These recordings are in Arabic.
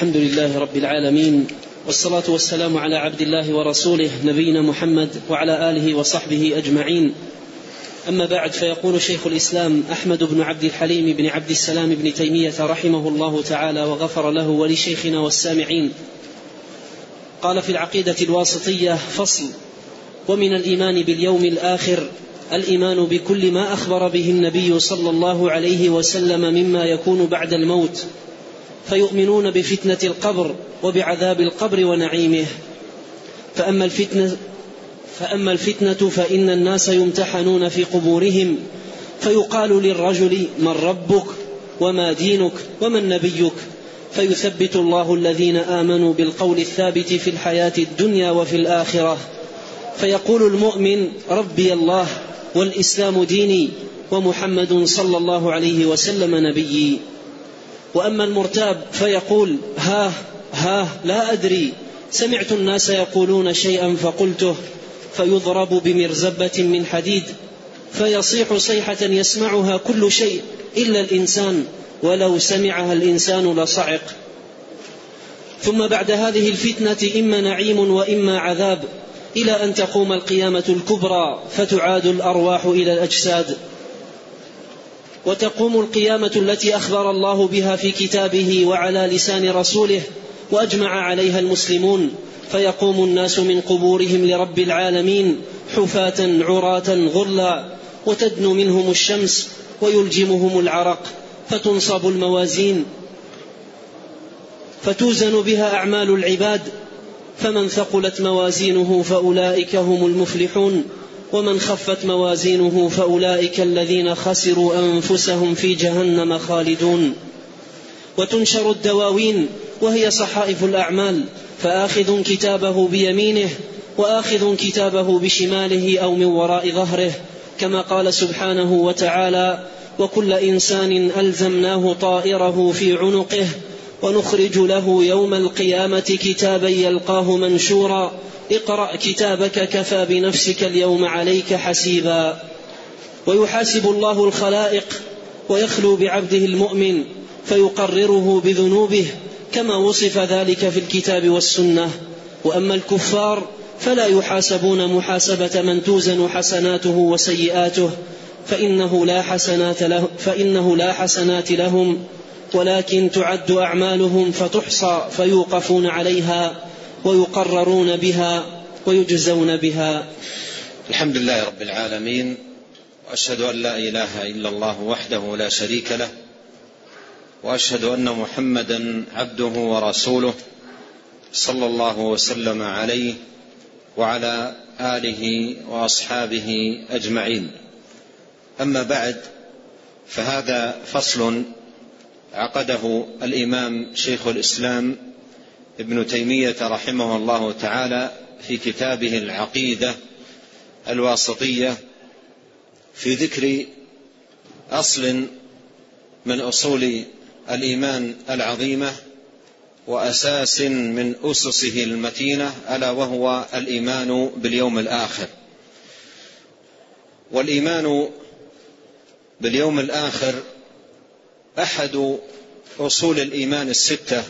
الحمد لله رب العالمين والصلاة والسلام على عبد الله ورسوله نبينا محمد وعلى آله وصحبه أجمعين. أما بعد فيقول شيخ الإسلام أحمد بن عبد الحليم بن عبد السلام بن تيمية رحمه الله تعالى وغفر له ولشيخنا والسامعين. قال في العقيدة الواسطية فصل. ومن الإيمان باليوم الآخر الإيمان بكل ما أخبر به النبي صلى الله عليه وسلم مما يكون بعد الموت. فيؤمنون بفتنة القبر وبعذاب القبر ونعيمه. فأما الفتنة فأما الفتنة فإن الناس يمتحنون في قبورهم فيقال للرجل من ربك وما دينك ومن نبيك. فيثبت الله الذين آمنوا بالقول الثابت في الحياة الدنيا وفي الآخرة. فيقول المؤمن ربي الله والإسلام ديني ومحمد صلى الله عليه وسلم نبيي. وأما المرتاب فيقول ها ها لا أدري. سمعت الناس يقولون شيئا فقلته فيضرب بمرزبة من حديد فيصيح صيحة يسمعها كل شيء إلا الإنسان ولو سمعها الإنسان لصعق. ثم بعد هذه الفتنة إما نعيم وإما عذاب. إلى أن تقوم القيامة الكبرى فتعاد الأرواح إلى الأجساد. وتقوم القيامة التي أخبر الله بها في كتابه وعلى لسان رسوله وأجمع عليها المسلمون فيقوم الناس من قبورهم لرب العالمين حفاة عراة غرلا وتدنو منهم الشمس ويلجمهم العرق فتنصب الموازين فتوزن بها أعمال العباد فمن ثقلت موازينه فأولئك هم المفلحون. ومن خفت موازينه فأولئك الذين خسروا أنفسهم في جهنم خالدون. وتنشر الدواوين وهي صحائف الأعمال فآخذ كتابه بيمينه وآخذ كتابه بشماله أو من وراء ظهره كما قال سبحانه وتعالى وكل إنسان ألزمناه طائره في عنقه ونخرج له يوم القيامة كتابا يلقاه منشورا. اقرأ كتابك كفى بنفسك اليوم عليك حسيبا. ويحاسب الله الخلائق ويخلو بعبده المؤمن فيقرره بذنوبه كما وصف ذلك في الكتاب والسنة. وأما الكفار فلا يحاسبون محاسبة من توزن حسناته وسيئاته فإنه لا حسنات له فإنه لا حسنات لهم. ولكن تعد أعمالهم فتحصى فيوقفون عليها ويقررون بها ويجزون بها. الحمد لله رب العالمين وأشهد أن لا إله إلا الله وحده لا شريك له وأشهد أن محمدا عبده ورسوله صلى الله وسلم عليه وعلى آله وأصحابه أجمعين. أما بعد فهذا فصل عقده الإمام شيخ الإسلام ابن تيمية رحمه الله تعالى في كتابه العقيدة الواسطية في ذكر أصل من أصول الإيمان العظيمة وأساس من أسسه المتينة ألا وهو الإيمان باليوم الآخر. والإيمان باليوم الآخر أحد أصول الإيمان الستة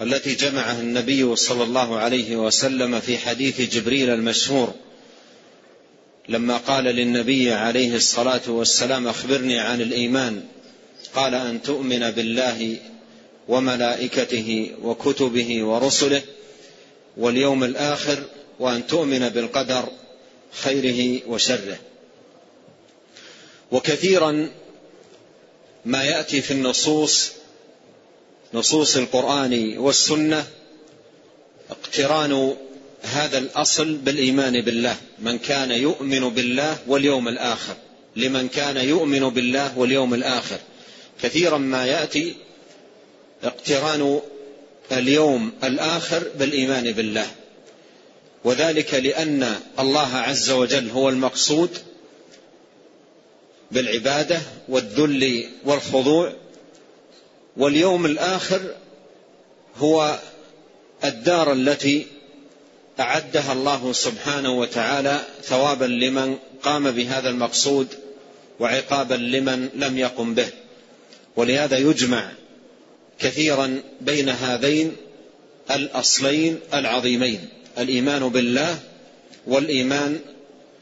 التي جمعها النبي صلى الله عليه وسلم في حديث جبريل المشهور لما قال للنبي عليه الصلاة والسلام أخبرني عن الإيمان. قال أن تؤمن بالله وملائكته وكتبه ورسله واليوم الآخر وأن تؤمن بالقدر خيره وشره. وكثيرا ما يأتي في النصوص نصوص القرآن والسنة اقتران هذا الأصل بالإيمان بالله من كان يؤمن بالله واليوم الآخر لمن كان يؤمن بالله واليوم الآخر. كثيرا ما يأتي اقتران اليوم الآخر بالإيمان بالله. وذلك لأن الله عز وجل هو المقصود بالعبادة والذل والخضوع واليوم الآخر هو الدار التي أعدها الله سبحانه وتعالى ثوابا لمن قام بهذا المقصود وعقابا لمن لم يقم به. ولهذا يجمع كثيرا بين هذين الأصلين العظيمين الإيمان بالله والإيمان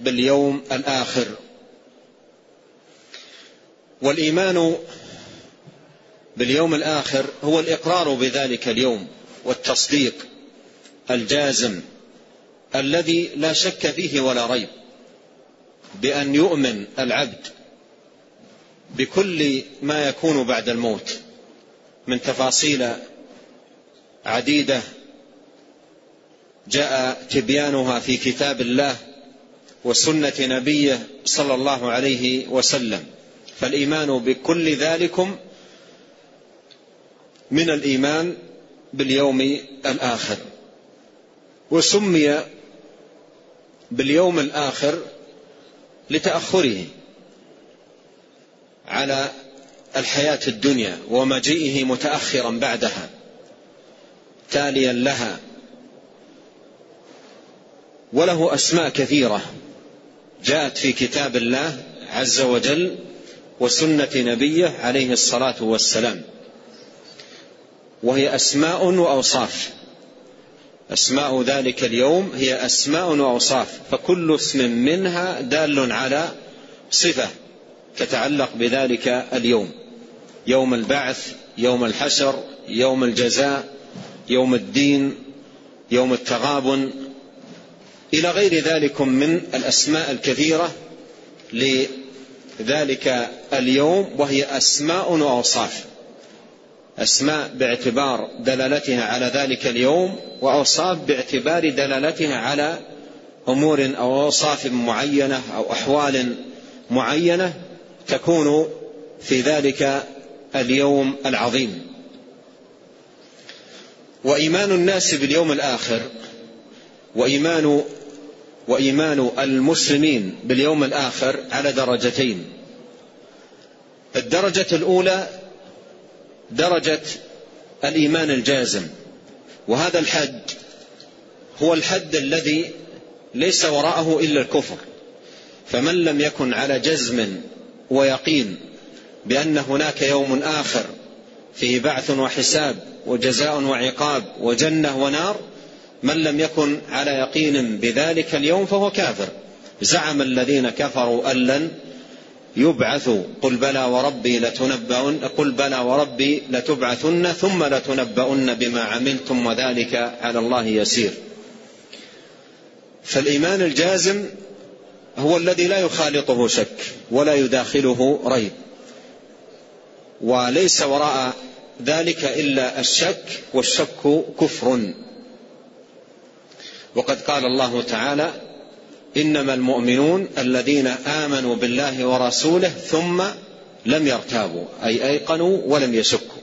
باليوم الآخر. والإيمان باليوم الآخر هو الإقرار بذلك اليوم والتصديق الجازم الذي لا شك فيه ولا ريب بأن يؤمن العبد بكل ما يكون بعد الموت من تفاصيل عديدة جاء تبيانها في كتاب الله وسنة نبيه صلى الله عليه وسلم. فالإيمان بكل ذلكم من الإيمان باليوم الآخر. وسمي باليوم الآخر لتأخره على الحياة الدنيا ومجيئه متأخرا بعدها تاليا لها وله أسماء كثيرة جاءت في كتاب الله عز وجل وسنة نبيه عليه الصلاة والسلام. وهي أسماء وأوصاف. أسماء ذلك اليوم هي أسماء وأوصاف. فكل اسم منها دال على صفة تتعلق بذلك اليوم. يوم البعث يوم الحشر يوم الجزاء يوم الدين يوم التغابن. إلى غير ذلك من الأسماء الكثيرة لذلك اليوم وهي أسماء وأوصاف. أسماء باعتبار دلالتها على ذلك اليوم وأوصاف باعتبار دلالتها على أمور أو أوصاف معينة أو أحوال معينة تكون في ذلك اليوم العظيم. وإيمان الناس باليوم الآخر وإيمان وإيمان المسلمين باليوم الآخر على درجتين. الدرجة الأولى درجة الإيمان الجازم وهذا الحد هو الحد الذي ليس وراءه إلا الكفر. فمن لم يكن على جزم ويقين بأن هناك يوم آخر فيه بعث وحساب وجزاء وعقاب وجنة ونار من لم يكن على يقين بذلك اليوم فهو كافر. زعم الذين كفروا أن لن يبعثوا قل بلى وربي لتنبؤن قل بلى وربي لتبعثن ثم لتنبؤن بما عملتم وذلك على الله يسير. فالإيمان الجازم هو الذي لا يخالطه شك ولا يداخله ريب. وليس وراء ذلك إلا الشك والشك كفر. وقد قال الله تعالى إنما المؤمنون الذين آمنوا بالله ورسوله ثم لم يرتابوا أي أيقنوا ولم يشكوا.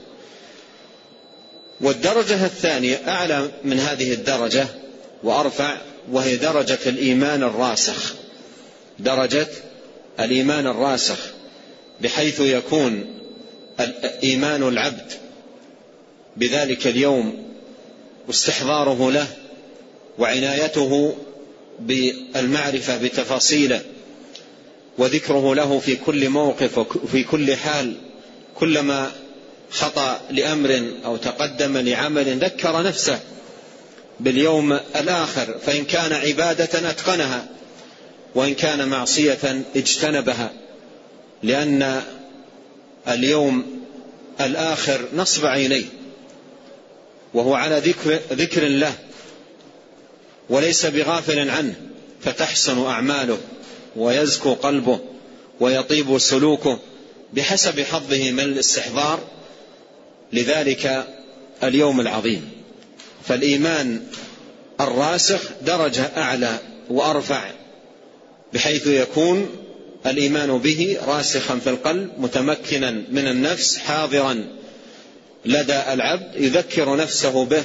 والدرجة الثانية أعلى من هذه الدرجة وأرفع وهي درجة الإيمان الراسخ. درجة الإيمان الراسخ بحيث يكون إيمان العبد بذلك اليوم واستحضاره له وعنايته بالمعرفة بتفاصيله وذكره له في كل موقف وفي كل حال كلما خطأ لأمر أو تقدم لعمل ذكر نفسه باليوم الآخر فإن كان عبادة أتقنها وإن كان معصية اجتنبها لأن اليوم الآخر نصب عينيه وهو على ذكر ذكر الله وليس بغافل عنه فتحسن أعماله ويزكو قلبه ويطيب سلوكه بحسب حظه من الاستحضار. لذلك اليوم العظيم فالإيمان الراسخ درجة أعلى وأرفع بحيث يكون الإيمان به راسخا في القلب متمكنا من النفس حاضرا لدى العبد يذكر نفسه به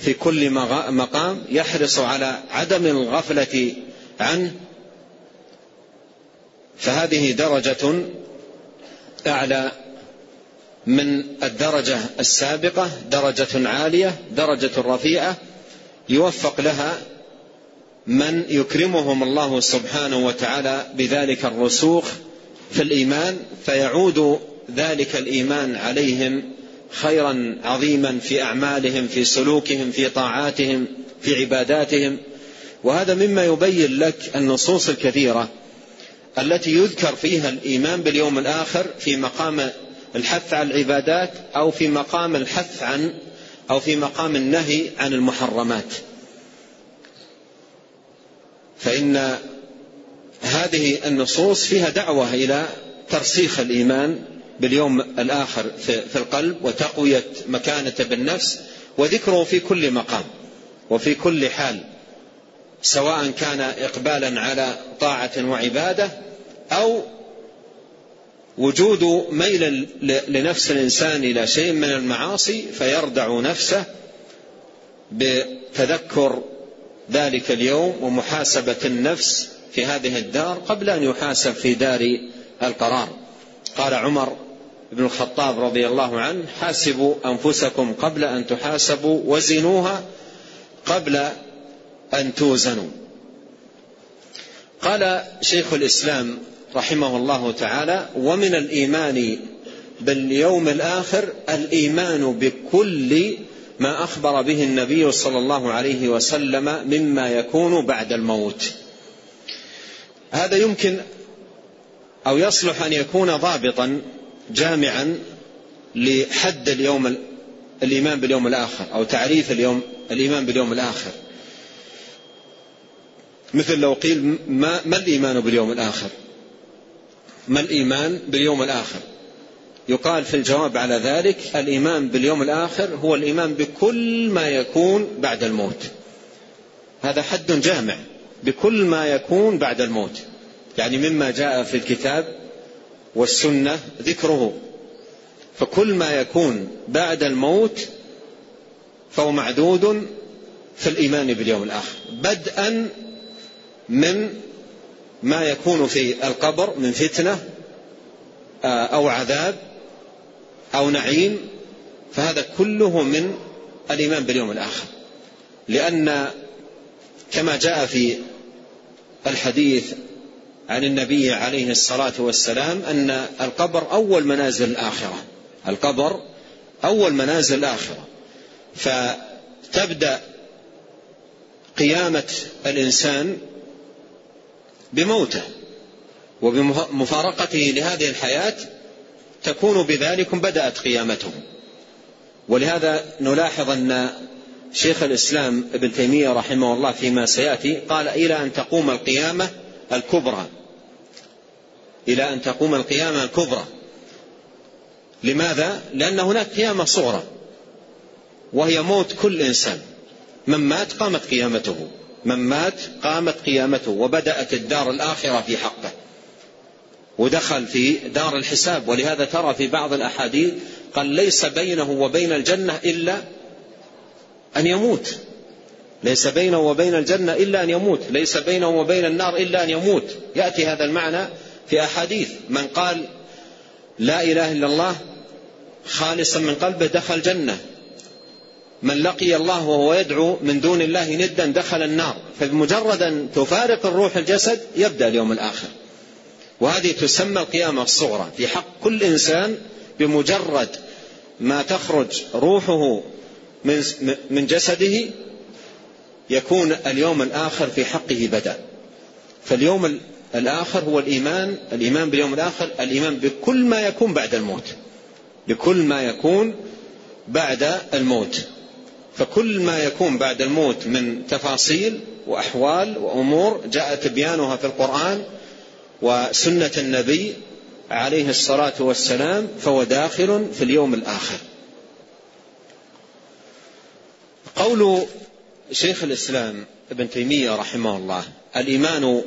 في كل مقام يحرص على عدم الغفلة عنه. فهذه درجة أعلى من الدرجة السابقة درجة عالية درجة رفيعة يوفق لها من يكرمهم الله سبحانه وتعالى بذلك الرسوخ في الإيمان فيعود ذلك الإيمان عليهم خيرا عظيما في أعمالهم في سلوكهم في طاعاتهم في عباداتهم. وهذا مما يبين لك النصوص الكثيرة التي يذكر فيها الإيمان باليوم الآخر في مقام الحث على العبادات أو في مقام الحث عن أو في مقام النهي عن المحرمات. فإن هذه النصوص فيها دعوة إلى ترسيخ الإيمان باليوم الآخر في القلب وتقوية مكانته بالنفس وذكره في كل مقام وفي كل حال سواء كان اقبالا على طاعة وعبادة أو وجود ميل لنفس الإنسان إلى شيء من المعاصي فيردع نفسه بتذكر ذلك اليوم ومحاسبة النفس في هذه الدار قبل أن يحاسب في دار القرار. قال عمر بن الخطاب رضي الله عنه حاسبوا أنفسكم قبل أن تحاسبوا وزنوها قبل أن توزنوا. قال شيخ الإسلام رحمه الله تعالى ومن الإيمان باليوم الآخر الإيمان بكل ما أخبر به النبي صلى الله عليه وسلم مما يكون بعد الموت. هذا يمكن أو يصلح أن يكون ضابطا جامعا لحد اليوم الإيمان باليوم الآخر أو تعريف اليوم الإيمان باليوم الآخر. مثل لو قيل ما, ما الإيمان باليوم الآخر؟ ما الإيمان باليوم الآخر؟ يقال في الجواب على ذلك الإيمان باليوم الآخر هو الإيمان بكل ما يكون بعد الموت. هذا حد جامع بكل ما يكون بعد الموت. يعني مما جاء في الكتاب والسنة ذكره. فكل ما يكون بعد الموت فهو معدود في الإيمان باليوم الآخر. بدءا من ما يكون في القبر من فتنة آه، أو عذاب أو نعيم. فهذا كله من الإيمان باليوم الآخر. لأن كما جاء في الحديث عن النبي عليه الصلاة والسلام أن القبر أول منازل الآخرة. القبر أول منازل الآخرة. فتبدأ قيامة الإنسان بموته وبمفارقته لهذه الحياة تكون بذلك بدأت قيامته. ولهذا نلاحظ أن شيخ الإسلام ابن تيمية رحمه الله فيما سيأتي قال إلى أن تقوم القيامة الكبرى. إلى أن تقوم القيامة الكبرى. لماذا؟ لأن هناك قيامة صغرى وهي موت كل إنسان. من مات قامت قيامته من مات قامت قيامته وبدأت الدار الآخرة في حقه. ودخل في دار الحساب ولهذا ترى في بعض الأحاديث قال ليس بينه وبين الجنة إلا أن يموت. ليس بينه وبين الجنة إلا أن يموت. ليس بينه وبين النار إلا أن يموت. يأتي هذا المعنى في أحاديث. من قال لا إله إلا الله خالصا من قلبه دخل الجنه من لقي الله وهو يدعو من دون الله ندا دخل النار. فبمجرد أن تفارق الروح الجسد يبدأ اليوم الآخر. وهذه تسمى القيامة الصغرى. في حق كل إنسان بمجرد ما تخرج روحه من من جسده يكون اليوم الآخر في حقه بدأ. فاليوم الآخر هو الإيمان الإيمان باليوم الآخر الإيمان بكل ما يكون بعد الموت. بكل ما يكون بعد الموت. فكل ما يكون بعد الموت من تفاصيل وأحوال وأمور جاء تبيانها في القرآن وسنة النبي عليه الصلاة والسلام فهو داخل في اليوم الآخر. قول شيخ الإسلام ابن تيمية رحمه الله الإيمان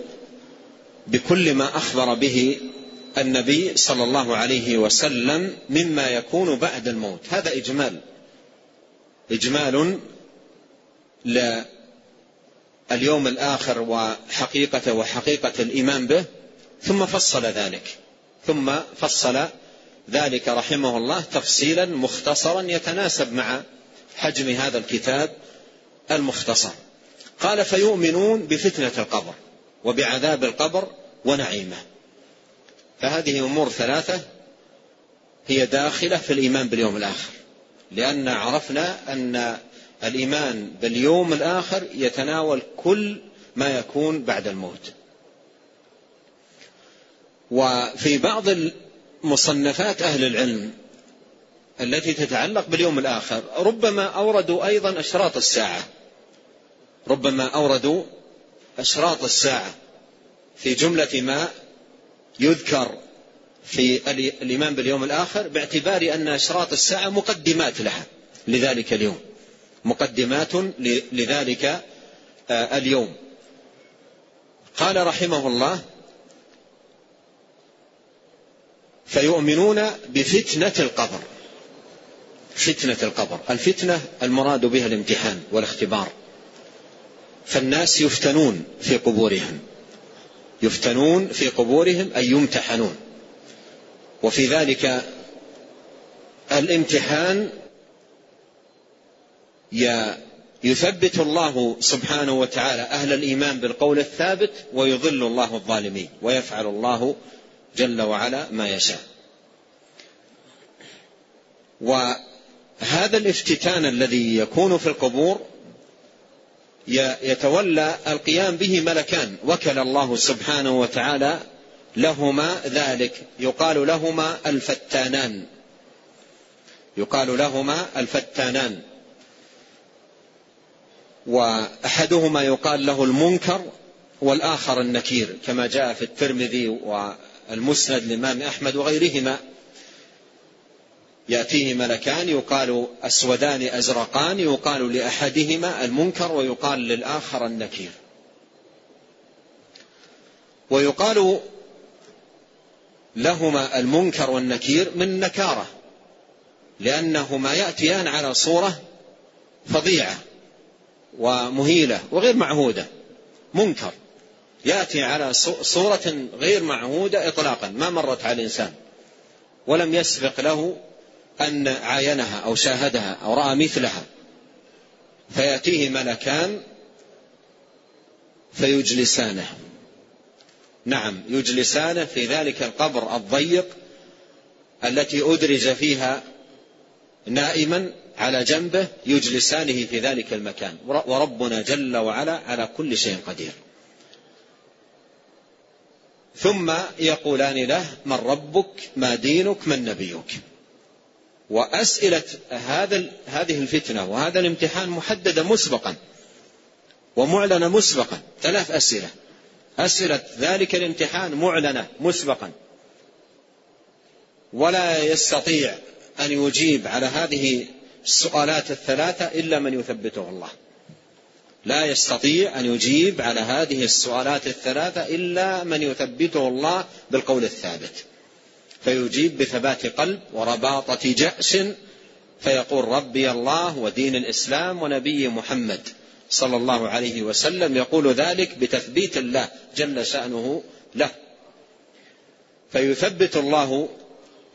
بكل ما أخبر به النبي صلى الله عليه وسلم مما يكون بعد الموت. هذا إجمال. إجمال لليوم الآخر وحقيقته وحقيقة الإيمان به ثم فصل ذلك. ثم فصل ذلك رحمه الله تفصيلا مختصرا يتناسب مع حجم هذا الكتاب المختصر. قال فيؤمنون بفتنة القبر. وبعذاب القبر ونعيمه. فهذه أمور ثلاثة هي داخلة في الإيمان باليوم الآخر. لأن عرفنا أن الإيمان باليوم الآخر يتناول كل ما يكون بعد الموت. وفي بعض مصنفات أهل العلم التي تتعلق باليوم الآخر ربما أوردوا أيضا أشراط الساعة. ربما أوردوا أشراط الساعة في جملة ما يذكر في الإيمان باليوم الآخر باعتبار أن أشراط الساعة مقدمات لها لذلك اليوم. مقدمات لذلك آه، اليوم. قال رحمه الله فيؤمنون بفتنة القبر. فتنة القبر. الفتنة المراد بها الامتحان والاختبار. فالناس يفتنون في قبورهم. يفتنون في قبورهم أي يمتحنون. وفي ذلك الامتحان يثبت الله سبحانه وتعالى أهل الإيمان بالقول الثابت ويضل الله الظالمين ويفعل الله جل وعلا ما يشاء. وهذا الافتتان الذي يكون في القبور يتولى القيام به ملكان. وكل الله سبحانه وتعالى لهما ذلك. يقال لهما الفتانان. يقال لهما الفتانان. وأحدهما يقال له المنكر والآخر النكير كما جاء في الترمذي والمسند للإمام أحمد وغيرهما. ياتيه ملكان يقال أسودان أزرقان يقال لأحدهما المنكر ويقال للآخر النكير. ويقال لهما المنكر والنكير من نكارة لأنهما يأتيان على صورة فظيعة ومهيلة وغير معهودة. منكر يأتي على صورة غير معهودة اطلاقا ما مرت على الإنسان ولم يسبق له أن عاينها أو شاهدها أو رأى مثلها. فيأتيه ملكان فيجلسانه. نعم يجلسانه في ذلك القبر الضيق التي أدرج فيها نائما على جنبه يجلسانه في ذلك المكان. وربنا جل وعلا على كل شيء قدير. ثم يقولان له من ربك؟ ما دينك؟ من نبيك؟ وأسئلة هذا هذه الفتنة وهذا الامتحان محددة مسبقا ومعلنة مسبقا. ثلاث أسئلة. أسئلة ذلك الامتحان معلنة مسبقا. ولا يستطيع أن يجيب على هذه السؤالات الثلاثة إلا من يثبته الله. لا يستطيع أن يجيب على هذه السؤالات الثلاثة إلا من يثبته الله بالقول الثابت. فيجيب بثبات قلب ورباطة جأش فيقول ربي الله ودين الإسلام ونبي محمد صلى الله عليه وسلم يقول ذلك بتثبيت الله جل شأنه له. فيثبت الله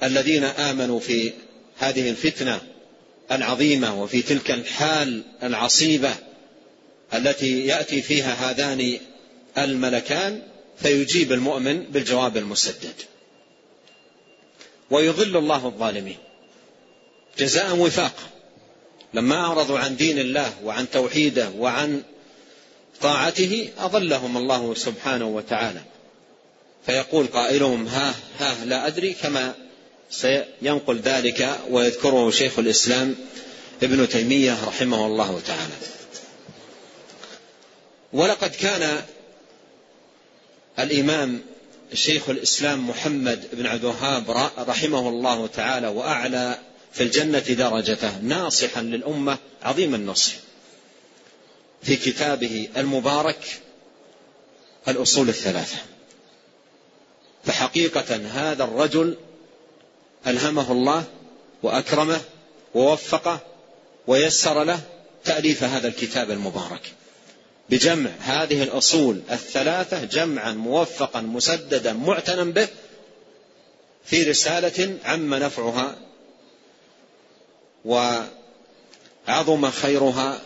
الذين آمنوا في هذه الفتنة العظيمة وفي تلك الحال العصيبة التي يأتي فيها هذان الملكان فيجيب المؤمن بالجواب المسدد. ويضل الله الظالمين. جزاء وفاق. لما أعرضوا عن دين الله وعن توحيده وعن طاعته أضلهم الله سبحانه وتعالى. فيقول قائلهم ها ها لا أدري كما سينقل ذلك ويذكره شيخ الإسلام ابن تيمية رحمه الله تعالى. ولقد كان الإمام شيخ الإسلام محمد بن عبد الوهاب رحمه الله تعالى وأعلى في الجنة درجته ناصحا للأمة عظيم النصح. في كتابه المبارك الأصول الثلاثة. فحقيقة هذا الرجل ألهمه الله وأكرمه ووفقه ويسر له تأليف هذا الكتاب المبارك. بجمع هذه الأصول الثلاثة جمعا موفقا مسددا معتنا به في رسالة عم نفعها وعظم خيرها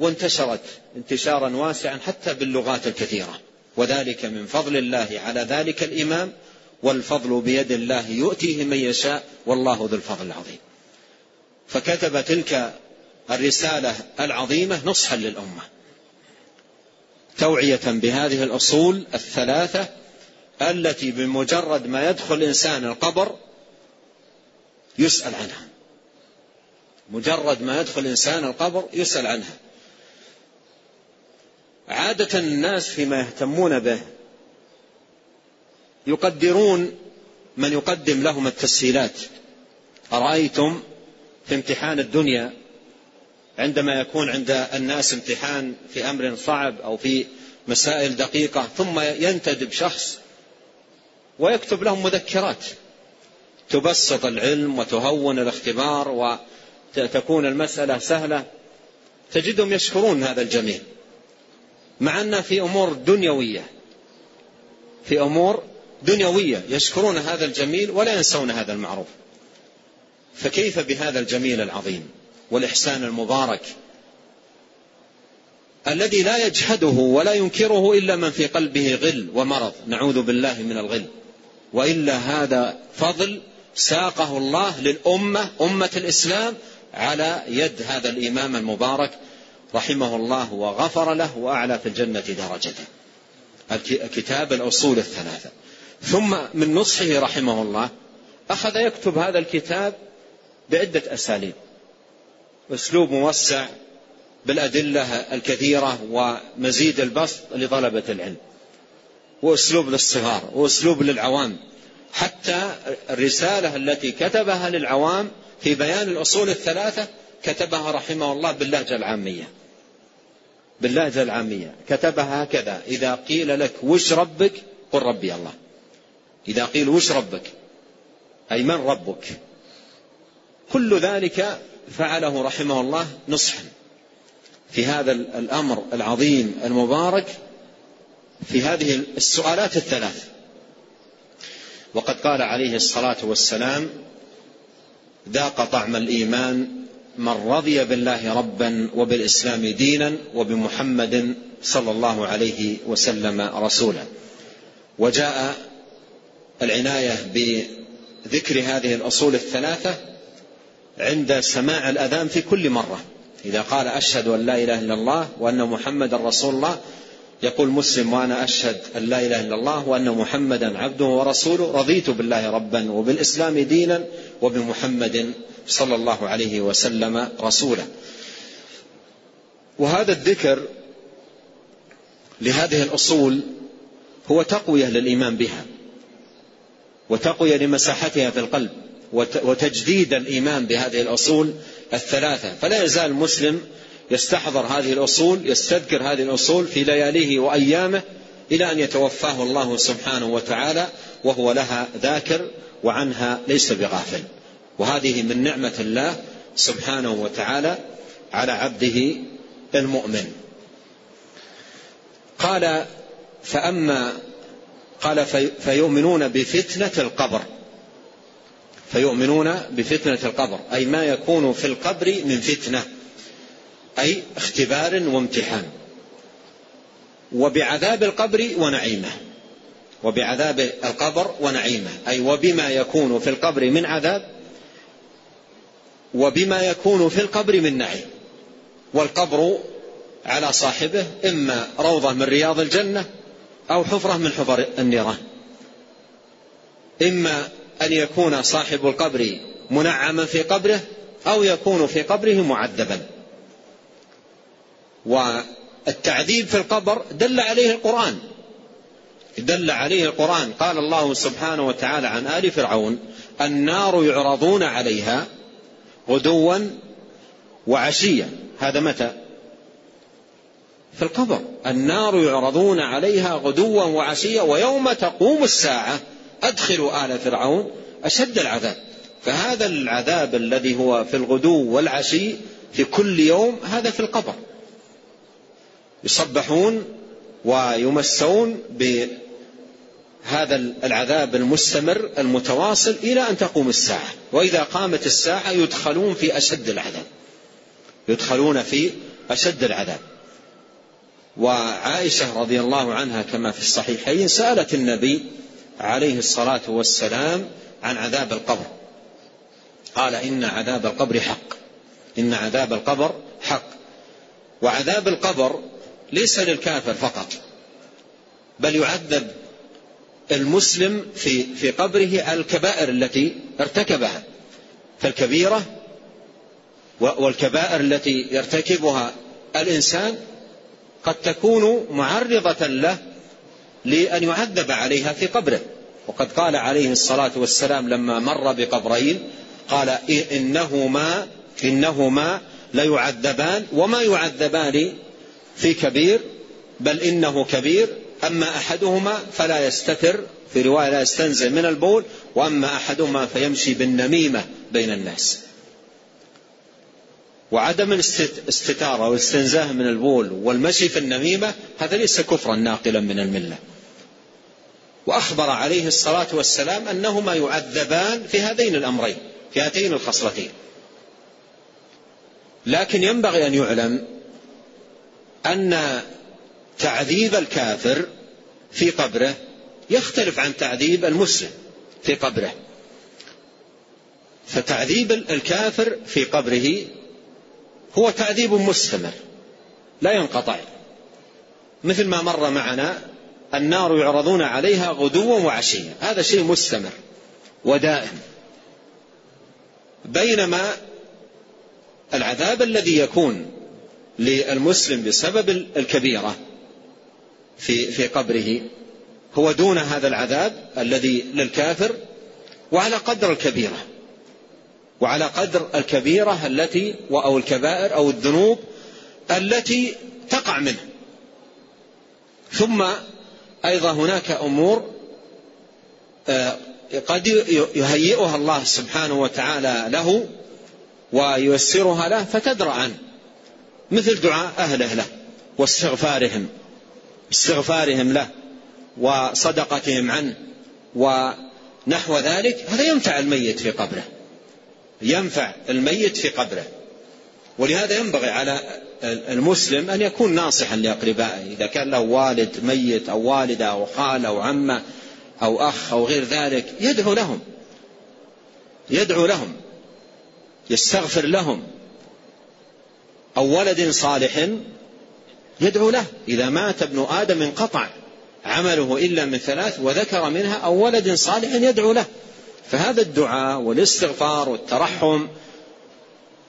وانتشرت انتشارا واسعا حتى باللغات الكثيرة. وذلك من فضل الله على ذلك الإمام والفضل بيد الله يؤتيه من يشاء والله ذو الفضل العظيم. فكتب تلك الرسالة العظيمة نصحا للأمة. توعية بهذه الأصول الثلاثة التي بمجرد ما يدخل الإنسان القبر يسأل عنها. مجرد ما يدخل الإنسان القبر يسأل عنها. عادة الناس فيما يهتمون به يقدرون من يقدم لهم التسهيلات. أرأيتم في امتحان الدنيا عندما يكون عند الناس امتحان في أمر صعب أو في مسائل دقيقة ثم ينتدب شخص ويكتب لهم مذكرات. تبسط العلم وتهون الاختبار وتكون المسألة سهلة. تجدهم يشكرون هذا الجميل. مع أن في أمور دنيوية في أمور دنيوية يشكرون هذا الجميل ولا ينسون هذا المعروف. فكيف بهذا الجميل العظيم؟ والإحسان المبارك الذي لا يجحده ولا ينكره إلا من في قلبه غل ومرض. نعوذ بالله من الغل. وإلا هذا فضل ساقه الله للأمة أمة الإسلام على يد هذا الإمام المبارك رحمه الله وغفر له وأعلى في الجنة درجته. كتاب الأصول الثلاثة. ثم من نصحه رحمه الله أخذ يكتب هذا الكتاب بعدة أساليب. أسلوب موسع بالأدلة الكثيرة ومزيد البسط لطلبة العلم وأسلوب للصغار وأسلوب للعوام. حتى الرسالة التي كتبها للعوام في بيان الأصول الثلاثة كتبها رحمه الله باللهجة العامية. باللهجة العامية. كتبها هكذا إذا قيل لك وش ربك قل ربي الله. إذا قيل وش ربك أي من ربك؟ كل ذلك فعله رحمه الله نصحا. في هذا الأمر العظيم المبارك في هذه السؤالات الثلاث. وقد قال عليه الصلاة والسلام ذاق طعم الإيمان من رضي بالله ربا وبالإسلام دينا وبمحمد صلى الله عليه وسلم رسولا. وجاء العناية بذكر هذه الأصول الثلاثة عند سماع الأذان في كل مرة. إذا قال أشهد أن لا إله إلا الله وأن محمدا رسول الله يقول مسلم وأنا أشهد أن لا إله إلا الله وأن محمدا عبده ورسوله رضيت بالله ربا وبالإسلام دينا وبمحمد صلى الله عليه وسلم رسولا وهذا الذكر لهذه الأصول هو تقوية للإيمان بها وتقوية لمساحتها في القلب. وتجديد الإيمان بهذه الأصول الثلاثة. فلا يزال المسلم يستحضر هذه الأصول يستذكر هذه الأصول في لياليه وأيامه إلى أن يتوفاه الله سبحانه وتعالى وهو لها ذاكر وعنها ليس بغافل. وهذه من نعمة الله سبحانه وتعالى على عبده المؤمن. قال فأما قال فيؤمنون بفتنة القبر. فيؤمنون بفتنة القبر أي ما يكون في القبر من فتنة أي اختبار وامتحان. وبعذاب القبر ونعيمه. وبعذاب القبر ونعيمه أي وبما يكون في القبر من عذاب وبما يكون في القبر من نعيم. والقبر على صاحبه إما روضة من رياض الجنة أو حفرة من حفر النيران. إما أن يكون صاحب القبر منعما في قبره أو يكون في قبره معذبا. والتعذيب في القبر دل عليه القرآن. دل عليه القرآن. قال الله سبحانه وتعالى عن آل فرعون النار يعرضون عليها غدوا وعشيا. هذا متى؟ في القبر. النار يعرضون عليها غدوا وعشيا ويوم تقوم الساعة. أدخلوا آل فرعون أشد العذاب. فهذا العذاب الذي هو في الغدو والعشي في كل يوم هذا في القبر. يصبحون ويمسون بهذا العذاب المستمر المتواصل إلى أن تقوم الساعة. وإذا قامت الساعة يدخلون في أشد العذاب. يدخلون في أشد العذاب. وعائشة رضي الله عنها كما في الصحيحين سألت النبي عليه الصلاة والسلام عن عذاب القبر. قال إن عذاب القبر حق. إن عذاب القبر حق. وعذاب القبر ليس للكافر فقط بل يعذب المسلم في في قبره الكبائر التي ارتكبها فالكبيرة والكبائر التي يرتكبها الإنسان قد تكون معرضة له لأن يعذب عليها في قبره. وقد قال عليه الصلاة والسلام لما مر بقبرين قال إنهما إنهما ليعذبان وما يعذبان في كبير بل إنه كبير. أما أحدهما فلا يستتر في رواية لا يستنزل من البول وأما أحدهما فيمشي بالنميمة بين الناس. وعدم الاستتارة والاستنزاه من البول والمشي في النميمة هذا ليس كفرا ناقلا من الملة. وأخبر عليه الصلاة والسلام أنهما يعذبان في هذين الأمرين في هاتين الخصلتين. لكن ينبغي أن يعلم أن تعذيب الكافر في قبره يختلف عن تعذيب المسلم في قبره. فتعذيب الكافر في قبره هو تعذيب مستمر لا ينقطع. مثل ما مر معنا النار يعرضون عليها غدوا وعشيا. هذا شيء مستمر ودائم. بينما العذاب الذي يكون للمسلم بسبب الكبيرة في في قبره هو دون هذا العذاب الذي للكافر وعلى قدر الكبيرة. وعلى قدر الكبيرة التي أو الكبائر أو الذنوب التي تقع منه. ثم أيضا هناك أمور آه، قد يهيئها الله سبحانه وتعالى له وييسرها له فتدرى عنه مثل دعاء أهله له واستغفارهم استغفارهم له وصدقتهم عنه ونحو ذلك هذا ينفع الميت في قبره ينفع الميت في قبره. ولهذا ينبغي على المسلم أن يكون ناصحا لأقربائه. إذا كان له والد ميت أو والدة أو خالة أو عمة أو أخ أو غير ذلك يدعو لهم. يدعو لهم. يستغفر لهم. أو ولد صالح يدعو له. إذا مات ابن آدم انقطع عمله إلا من ثلاث وذكر منها أو ولد صالح يدعو له. فهذا الدعاء والاستغفار والترحم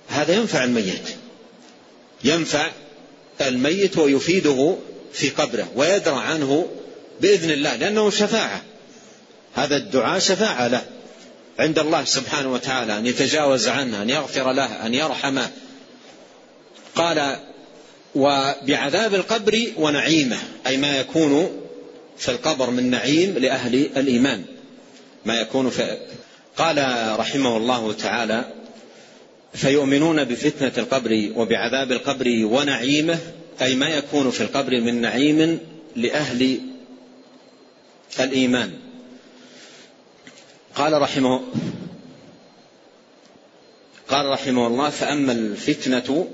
هذا ينفع الميت. ينفع الميت ويفيده في قبره ويدرى عنه بإذن الله لأنه شفاعة. هذا الدعاء شفاعة له. عند الله سبحانه وتعالى أن يتجاوز عنه أن يغفر له أن يرحمه. قال وبعذاب القبر ونعيمه. أي ما يكون في القبر من نعيم لأهل الإيمان. ما يكون في قال رحمه الله تعالى فيؤمنون بفتنة القبر وبعذاب القبر ونعيمه أي ما يكون في القبر من نعيم لأهل الإيمان. قال رحمه قال رحمه الله فأما الفتنة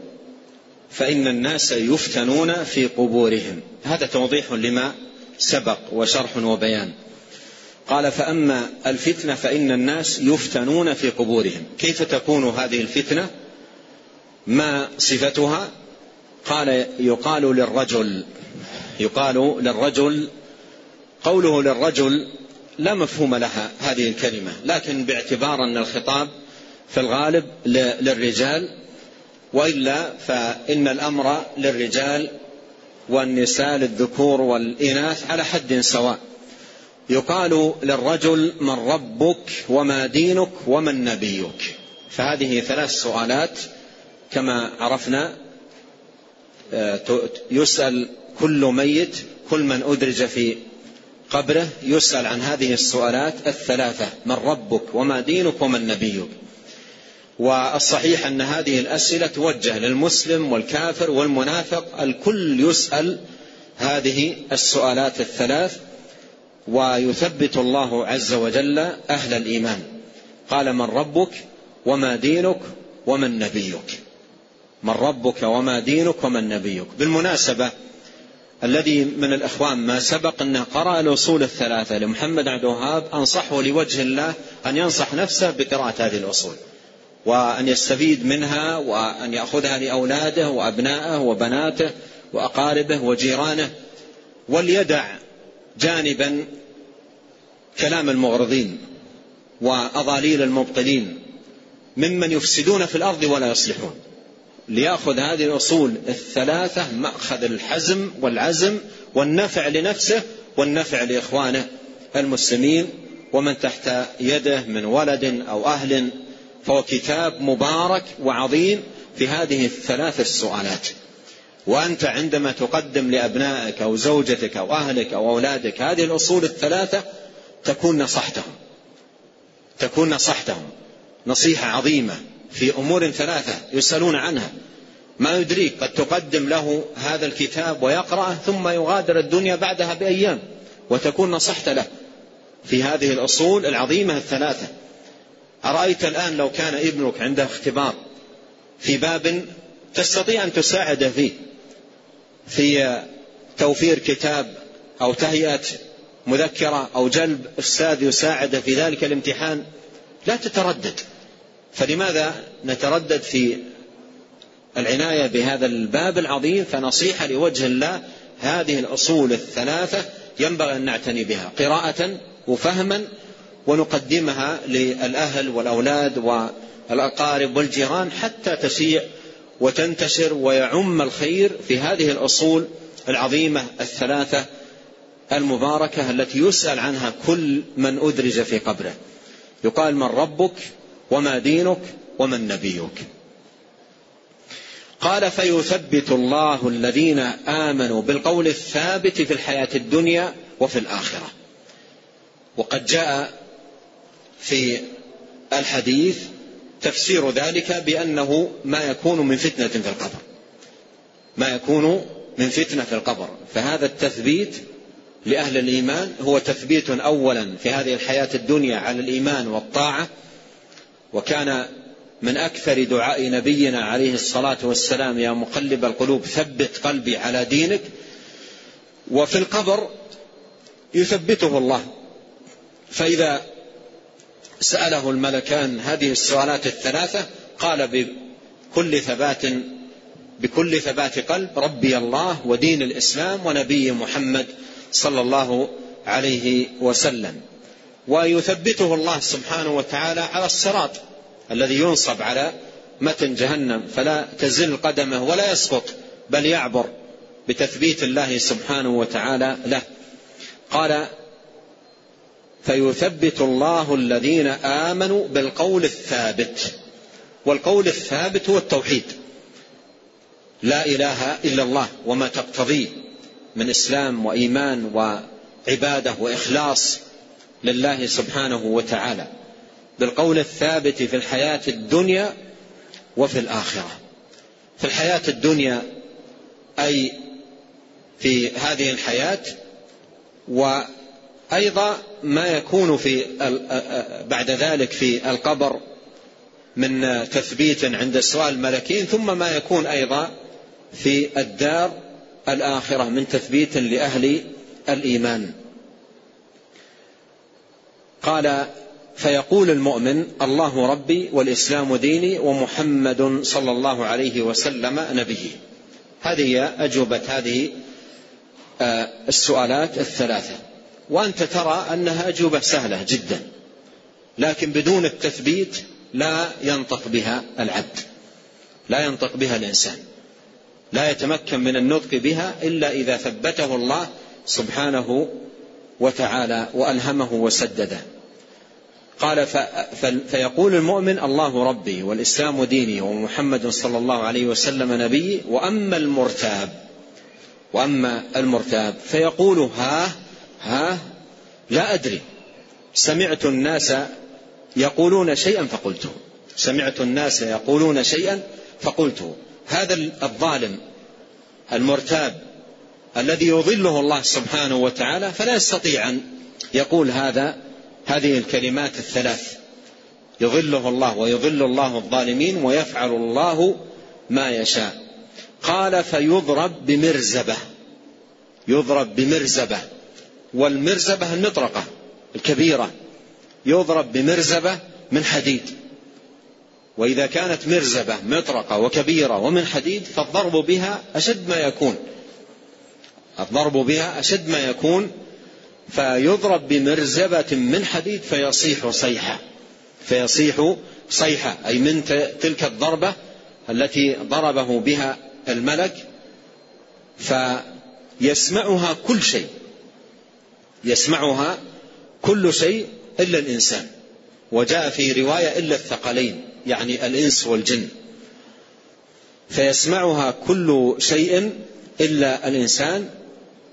فإن الناس يفتنون في قبورهم. هذا توضيح لما سبق وشرح وبيان. قال فأما الفتنة فإن الناس يفتنون في قبورهم. كيف تكون هذه الفتنة؟ ما صفتها؟ قال يقال للرجل يقال للرجل قوله للرجل لا مفهوم لها هذه الكلمة لكن باعتبار أن الخطاب في الغالب للرجال وإلا فإن الأمر للرجال والنساء للذكور والإناث على حد سواء. يقال للرجل من ربك وما دينك ومن نبيك. فهذه ثلاث سؤالات كما عرفنا آه، يسأل كل ميت كل من أدرج في قبره يسأل عن هذه السؤالات الثلاثة من ربك وما دينك ومن نبيك. والصحيح أن هذه الأسئلة توجه للمسلم والكافر والمنافق الكل يسأل هذه السؤالات الثلاث. ويثبت الله عز وجل أهل الإيمان. قال من ربك وما دينك ومن نبيك. من ربك وما دينك ومن نبيك. بالمناسبة الذي من الإخوان ما سبق أنه قرأ الأصول الثلاثة لمحمد عبد الوهاب أنصحه لوجه الله أن ينصح نفسه بقراءة هذه الأصول وأن يستفيد منها وأن يأخذها لأولاده وأبنائه وبناته وأقاربه وجيرانه وليدع جانبا كلام المغرضين وأضاليل المبطلين ممن يفسدون في الأرض ولا يصلحون. ليأخذ هذه الأصول الثلاثة مأخذ الحزم والعزم والنفع لنفسه والنفع لإخوانه المسلمين ومن تحت يده من ولد أو أهل فهو كتاب مبارك وعظيم في هذه الثلاث السؤالات. وأنت عندما تقدم لأبنائك أو زوجتك أو أهلك أو أولادك هذه الأصول الثلاثة تكون نصحتهم. تكون نصحتهم. نصيحة عظيمة في أمور ثلاثة يسألون عنها. ما يدريك قد تقدم له هذا الكتاب ويقرأه ثم يغادر الدنيا بعدها بأيام وتكون نصحت له في هذه الأصول العظيمة الثلاثة. أرأيت الآن لو كان ابنك عنده اختبار في باب تستطيع أن تساعده فيه. في توفير كتاب أو تهيئة مذكرة أو جلب أستاذ يساعده في ذلك الامتحان لا تتردد. فلماذا نتردد في العناية بهذا الباب العظيم؟ فنصيحة لوجه الله هذه الأصول الثلاثة ينبغي أن نعتني بها قراءة وفهما ونقدمها للأهل والأولاد والأقارب والجيران حتى تسيع وتنتشر ويعم الخير في هذه الأصول العظيمة الثلاثة المباركة التي يسأل عنها كل من أدرج في قبره. يقال من ربك وما دينك ومن نبيك. قال فيثبت الله الذين آمنوا بالقول الثابت في الحياة الدنيا وفي الآخرة. وقد جاء في الحديث تفسير ذلك بأنه ما يكون من فتنة في القبر. ما يكون من فتنة في القبر. فهذا التثبيت لأهل الإيمان هو تثبيت اولا في هذه الحياة الدنيا على الإيمان والطاعة. وكان من أكثر دعاء نبينا عليه الصلاة والسلام يا مقلب القلوب ثبت قلبي على دينك. وفي القبر يثبته الله. فإذا سأله الملكان هذه السؤالات الثلاثة قال بكل ثبات بكل ثبات قلب ربي الله ودين الإسلام ونبي محمد صلى الله عليه وسلم. ويثبته الله سبحانه وتعالى على الصراط الذي ينصب على متن جهنم فلا تزل قدمه ولا يسقط بل يعبر بتثبيت الله سبحانه وتعالى له. قال فيثبت الله الذين آمنوا بالقول الثابت. والقول الثابت هو التوحيد. لا إله إلا الله وما تقتضيه من إسلام وإيمان وعبادة وإخلاص لله سبحانه وتعالى. بالقول الثابت في الحياة الدنيا وفي الآخرة. في الحياة الدنيا أي في هذه الحياة وأيضا ما يكون في بعد ذلك في القبر من تثبيت عند السؤال الملكين ثم ما يكون أيضا في الدار الآخرة من تثبيت لأهل الإيمان. قال فيقول المؤمن الله ربي والإسلام ديني ومحمد صلى الله عليه وسلم نبيي. هذه أجوبة هذه آه، السؤالات الثلاثة. وأنت ترى أنها أجوبة سهلة جدا لكن بدون التثبيت لا ينطق بها العبد لا ينطق بها الإنسان لا يتمكن من النطق بها إلا إذا ثبته الله سبحانه وتعالى وألهمه وسدده. قال فيقول المؤمن الله ربي والإسلام ديني ومحمد صلى الله عليه وسلم نبي وأما المرتاب وأما المرتاب فيقول ها ها؟ لا أدري. سمعت الناس يقولون شيئا فقلته. سمعت الناس يقولون شيئا فقلته. هذا الظالم المرتاب الذي يضله الله سبحانه وتعالى فلا يستطيع أن يقول هذا. هذه الكلمات الثلاث. يظله الله ويظل الله الظالمين ويفعل الله ما يشاء. قال فيضرب بمرزبة. يضرب بمرزبة. والمرزبة المطرقه الكبيرة يضرب بمرزبة من حديد. وإذا كانت مرزبة مطرقة وكبيرة ومن حديد فالضرب بها أشد ما يكون. الضرب بها أشد ما يكون فيضرب بمرزبة من حديد فيصيح صيحة. فيصيح صيحة أي من تلك الضربة التي ضربه بها الملك فيسمعها كل شيء. يسمعها كل شيء إلا الإنسان. وجاء في رواية إلا الثقلين يعني الإنس والجن. فيسمعها كل شيء إلا الإنسان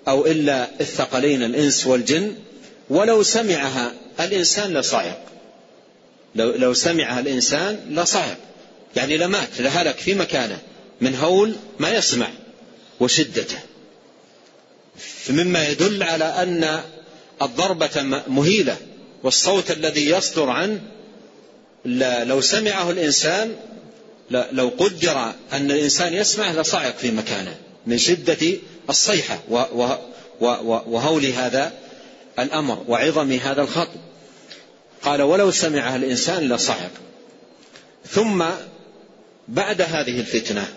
أو إلا الثقلين الإنس والجن. ولو سمعها الإنسان لصعق لو, لو سمعها الإنسان لصعق يعني لمات لهلك في مكانه من هول ما يسمع وشدته. مما يدل على أن الضربة مهيلة والصوت الذي يصدر عنه لو سمعه الإنسان لو قدر أن الإنسان يسمع لصعق في مكانه من شدة الصيحة وهول هذا الأمر وعظم هذا الخطب. قال ولو سمعها الإنسان لصعق. ثم بعد هذه الفتنة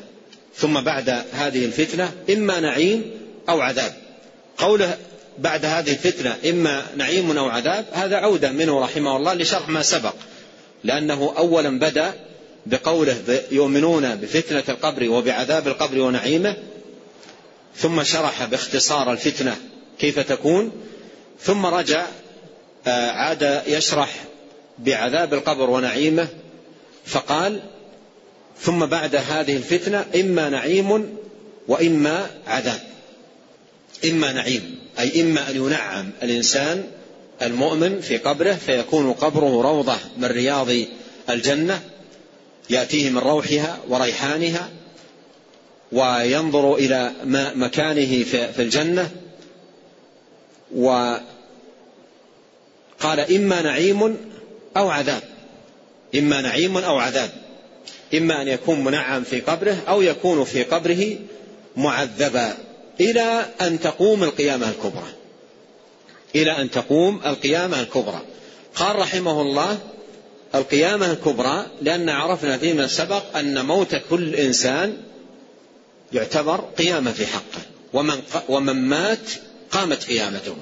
ثم بعد هذه الفتنة إما نعيم أو عذاب. قوله بعد هذه الفتنة إما نعيم أو عذاب هذا عودة منه رحمه الله لشرح ما سبق. لأنه أولا بدأ بقوله يؤمنون بفتنة القبر وبعذاب القبر ونعيمه ثم شرح باختصار الفتنة كيف تكون ثم رجع آه، عاد يشرح بعذاب القبر ونعيمه فقال ثم بعد هذه الفتنة إما نعيم وإما عذاب. إما نعيم أي إما أن ينعم الإنسان المؤمن في قبره فيكون قبره روضة من رياض الجنة يأتيه من روحها وريحانها وينظر إلى مكانه في الجنة. وقال إما نعيم أو عذاب إما نعيم أو عذاب إما أن يكون منعم في قبره أو يكون في قبره معذبا. إلى أن تقوم القيامة الكبرى. إلى أن تقوم القيامة الكبرى. قال رحمه الله القيامة الكبرى لأن عرفنا فيما سبق أن موت كل إنسان يعتبر قيامة في حقه. ومن, ومن مات قامت قيامته.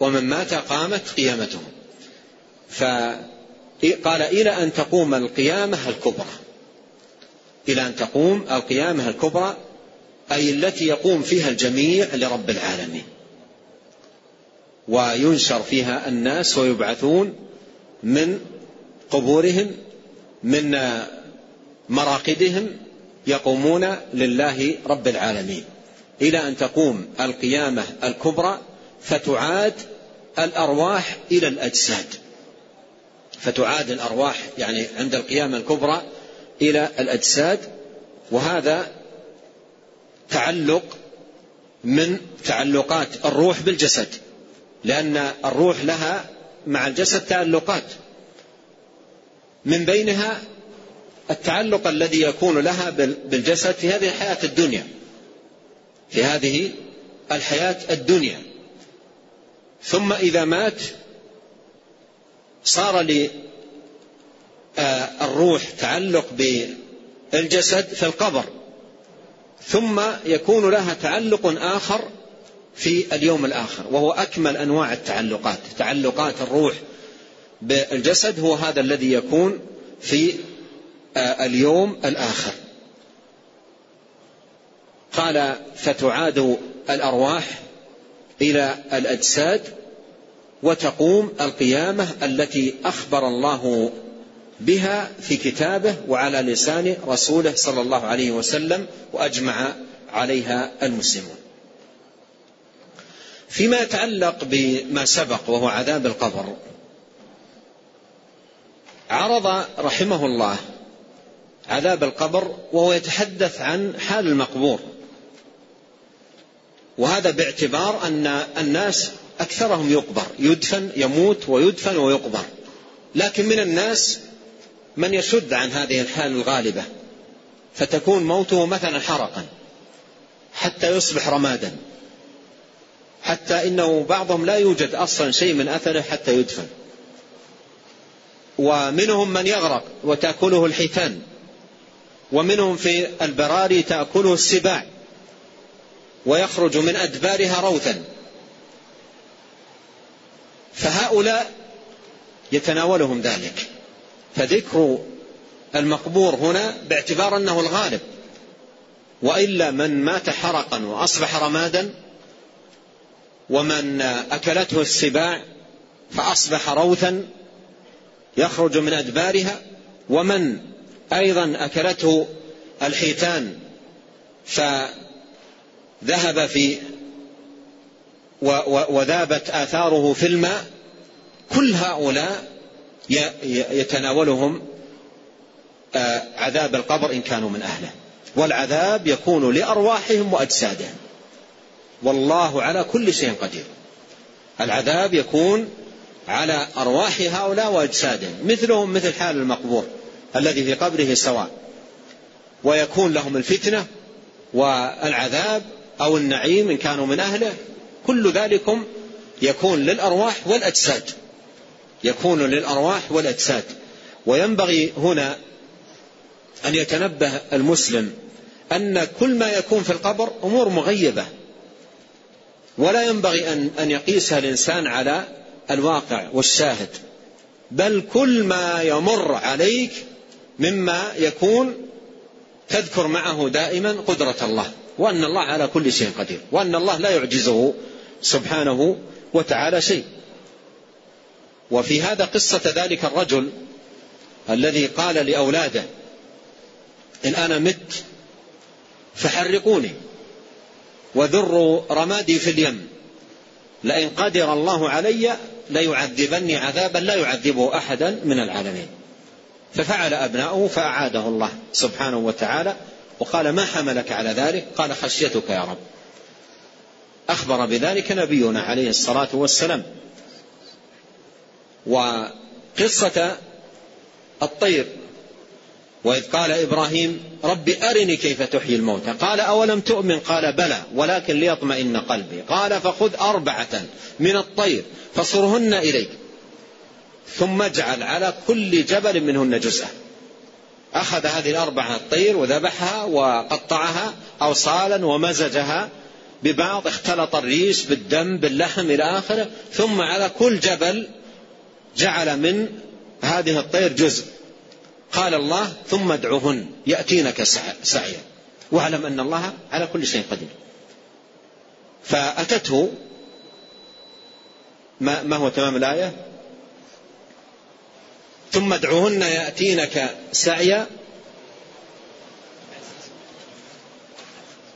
ومن مات قامت قيامته. فقال إلى أن تقوم القيامة الكبرى. إلى أن تقوم القيامة الكبرى أي التي يقوم فيها الجميع لرب العالمين. وينشر فيها الناس ويبعثون من قبورهم من مراقدهم يقومون لله رب العالمين. إلى أن تقوم القيامة الكبرى فتعاد الأرواح إلى الأجساد. فتعاد الأرواح يعني عند القيامة الكبرى إلى الأجساد وهذا تعلق من تعلقات الروح بالجسد لأن الروح لها مع الجسد تعلقات. من بينها التعلق الذي يكون لها بالجسد في هذه الحياة الدنيا في هذه الحياة الدنيا. ثم إذا مات صار للروح تعلق بالجسد في القبر. ثم يكون لها تعلق آخر في اليوم الآخر وهو أكمل أنواع التعلقات. تعلقات الروح بالجسد هو هذا الذي يكون في آه، اليوم الآخر. قال فتعاد الأرواح إلى الأجساد وتقوم القيامة التي أخبر الله بها في كتابه وعلى لسان رسوله صلى الله عليه وسلم وأجمع عليها المسلمون. فيما يتعلق بما سبق وهو عذاب القبر عرض رحمه الله عذاب القبر وهو يتحدث عن حال المقبور وهذا باعتبار أن الناس أكثرهم يقبر يدفن يموت ويدفن ويقبر لكن من الناس من يشد عن هذه الحال الغالبة فتكون موته مثلا حرقا حتى يصبح رمادا حتى إنه بعضهم لا يوجد أصلا شيء من أثره حتى يدفن. ومنهم من يغرق وتأكله الحيتان ومنهم في البراري تأكله السباع ويخرج من أدبارها روثا. فهؤلاء يتناولهم ذلك. فذكر المقبور هنا باعتبار أنه الغالب. وإلا من مات حرقا وأصبح رمادا ومن أكلته السباع فأصبح روثا يخرج من أدبارها ومن أيضا أكلته الحيتان فذهب في وذابت آثاره في الماء كل هؤلاء يتناولهم آه، عذاب القبر إن كانوا من أهله. والعذاب يكون لأرواحهم وأجسادهم. والله على كل شيء قدير. العذاب يكون على أرواح هؤلاء وأجسادهم مثلهم مثل حال المقبور الذي في قبره سواء. ويكون لهم الفتنة والعذاب أو النعيم إن كانوا من أهله. كل ذلكم يكون للأرواح والأجساد. يكون للأرواح والأجساد. وينبغي هنا أن يتنبه المسلم أن كل ما يكون في القبر أمور مغيبة. ولا ينبغي أن أن يقيسها الإنسان على الواقع والشاهد. بل كل ما يمر عليك مما يكون تذكر معه دائما قدرة الله. وأن الله على كل شيء قدير. وأن الله لا يعجزه سبحانه وتعالى شيء. وفي هذا قصة ذلك الرجل الذي قال لأولاده إن أنا مت فحرقوني وذروا رمادي في اليم. لئن قدر الله علي ليعذبني عذابا لا يعذبه أحدا من العالمين. ففعل أبناؤه فأعاده الله سبحانه وتعالى وقال ما حملك على ذلك؟ قال خشيتك يا رب. أخبر بذلك نبينا عليه الصلاة والسلام. وقصة الطير. وإذ قال إبراهيم رب أرني كيف تحيي الموتى. قال أولم تؤمن؟ قال بلى ولكن ليطمئن قلبي. قال فخذ أربعة من الطير فصرهن إليك ثم اجعل على كل جبل منهن جزءا. أخذ هذه الأربعة الطير وذبحها وقطعها أوصالا ومزجها ببعض اختلط الريش بالدم باللحم إلى آخره ثم على كل جبل جعل من هذه الطير جزء. قال الله ثم ادعوهن يأتينك سعيا. واعلم أن الله على كل شيء قدير. فأتته ما, ما هو تمام الآية؟ ثم ادعوهن يأتينك سعيا.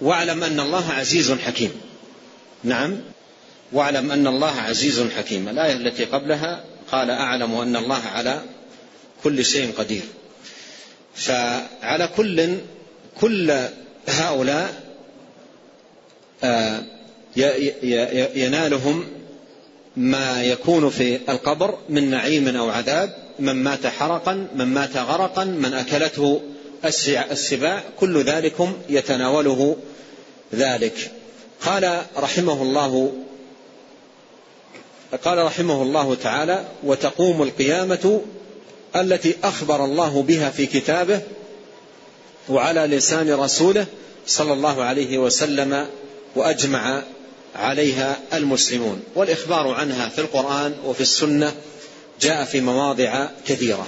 واعلم أن الله عزيز حكيم. نعم. واعلم أن الله عزيز حكيم. الآية التي قبلها قال أعلم أن الله على كل شيء قدير. فعلى كل كل هؤلاء آه، ينالهم ما يكون في القبر من نعيم أو عذاب من مات حرقا من مات غرقا من أكلته السباع كل ذلكم يتناوله ذلك. قال رحمه الله قال رحمه الله تعالى وتقوم القيامة التي أخبر الله بها في كتابه وعلى لسان رسوله صلى الله عليه وسلم وأجمع عليها المسلمون والإخبار عنها في القرآن وفي السنة جاء في مواضع كثيرة.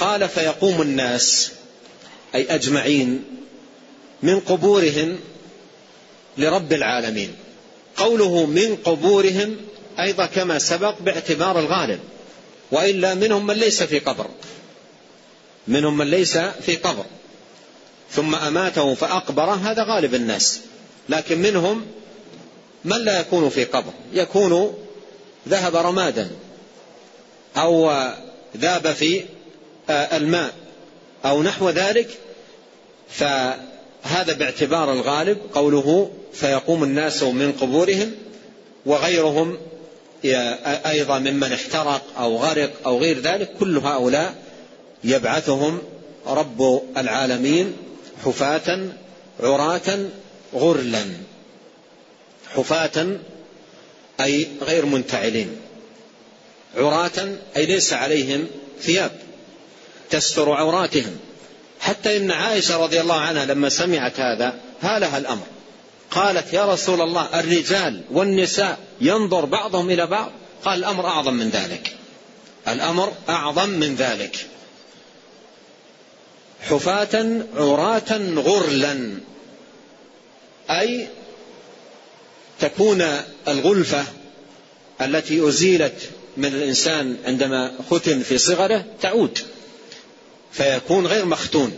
قال فيقوم الناس أي أجمعين من قبورهم لرب العالمين قوله من قبورهم أيضا كما سبق باعتبار الغالب والا منهم من ليس في قبر. منهم من ليس في قبر. ثم أماته فأقبره هذا غالب الناس. لكن منهم من لا يكون في قبر. يكون ذهب رمادا أو ذاب في آه، الماء أو نحو ذلك. فهذا باعتبار الغالب قوله فيقوم الناس من قبورهم وغيرهم أيضا ممن احترق أو غرق أو غير ذلك كل هؤلاء يبعثهم رب العالمين حفاة عراة غرلا. حفاة أي غير منتعلين. عراة أي ليس عليهم ثياب. تستر عوراتهم. حتى إن عائشة رضي الله عنها لما سمعت هذا هالها الأمر. قالت يا رسول الله الرجال والنساء ينظر بعضهم إلى بعض؟ قال الأمر أعظم من ذلك. الأمر أعظم من ذلك. حفاة عراة غرلا. أي تكون الغلفة التي أزيلت من الإنسان عندما ختن في صغره تعود فيكون غير مختون.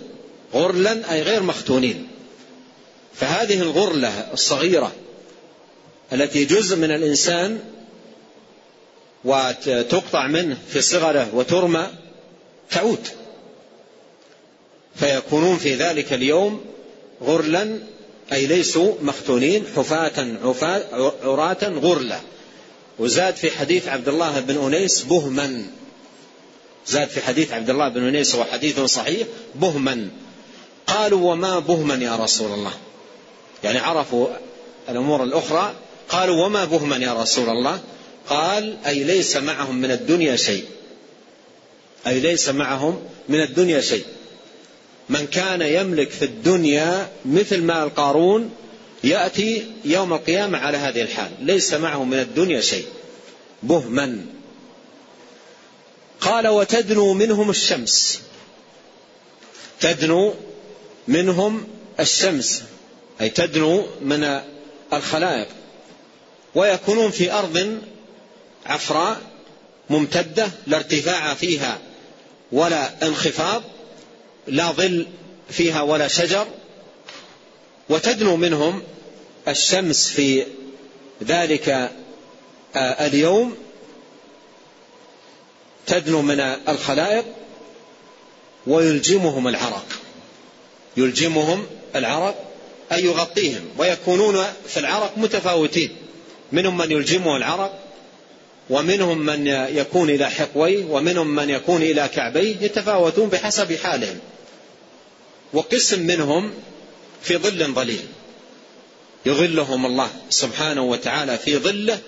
غرلا أي غير مختونين. فهذه الغرلة الصغيرة التي جزء من الإنسان وتقطع منه في صغره وترمى تعود. فيكونون في ذلك اليوم غرلا أي ليسوا مختونين حفاة عراة غرلة. وزاد في حديث عبد الله بن أنيس بهما. زاد في حديث عبد الله بن أنيس وهو حديث صحيح بهما. قالوا وما بهما يا رسول الله؟ يعني عرفوا الأمور الأخرى قالوا وما بهما يا رسول الله؟ قال أي ليس معهم من الدنيا شيء. أي ليس معهم من الدنيا شيء. من كان يملك في الدنيا مثل مال قارون يأتي يوم القيامة على هذه الحال. ليس معه من الدنيا شيء. بهما. قال وتدنو منهم الشمس. تدنو منهم الشمس. أي تدنو من الخلائق. ويكونون في أرض عفراء ممتدة لا ارتفاع فيها ولا انخفاض لا ظل فيها ولا شجر. وتدنو منهم الشمس في ذلك آه، اليوم. تدنو من الخلائق. ويلجمهم العرق. يلجمهم العرق. أي يغطيهم ويكونون في العرق متفاوتين. منهم من يلجمه العرق ومنهم من يكون إلى حقويه ومنهم من يكون إلى كعبيه يتفاوتون بحسب حالهم. وقسم منهم في ظل ظليل. يظلهم الله سبحانه وتعالى في ظله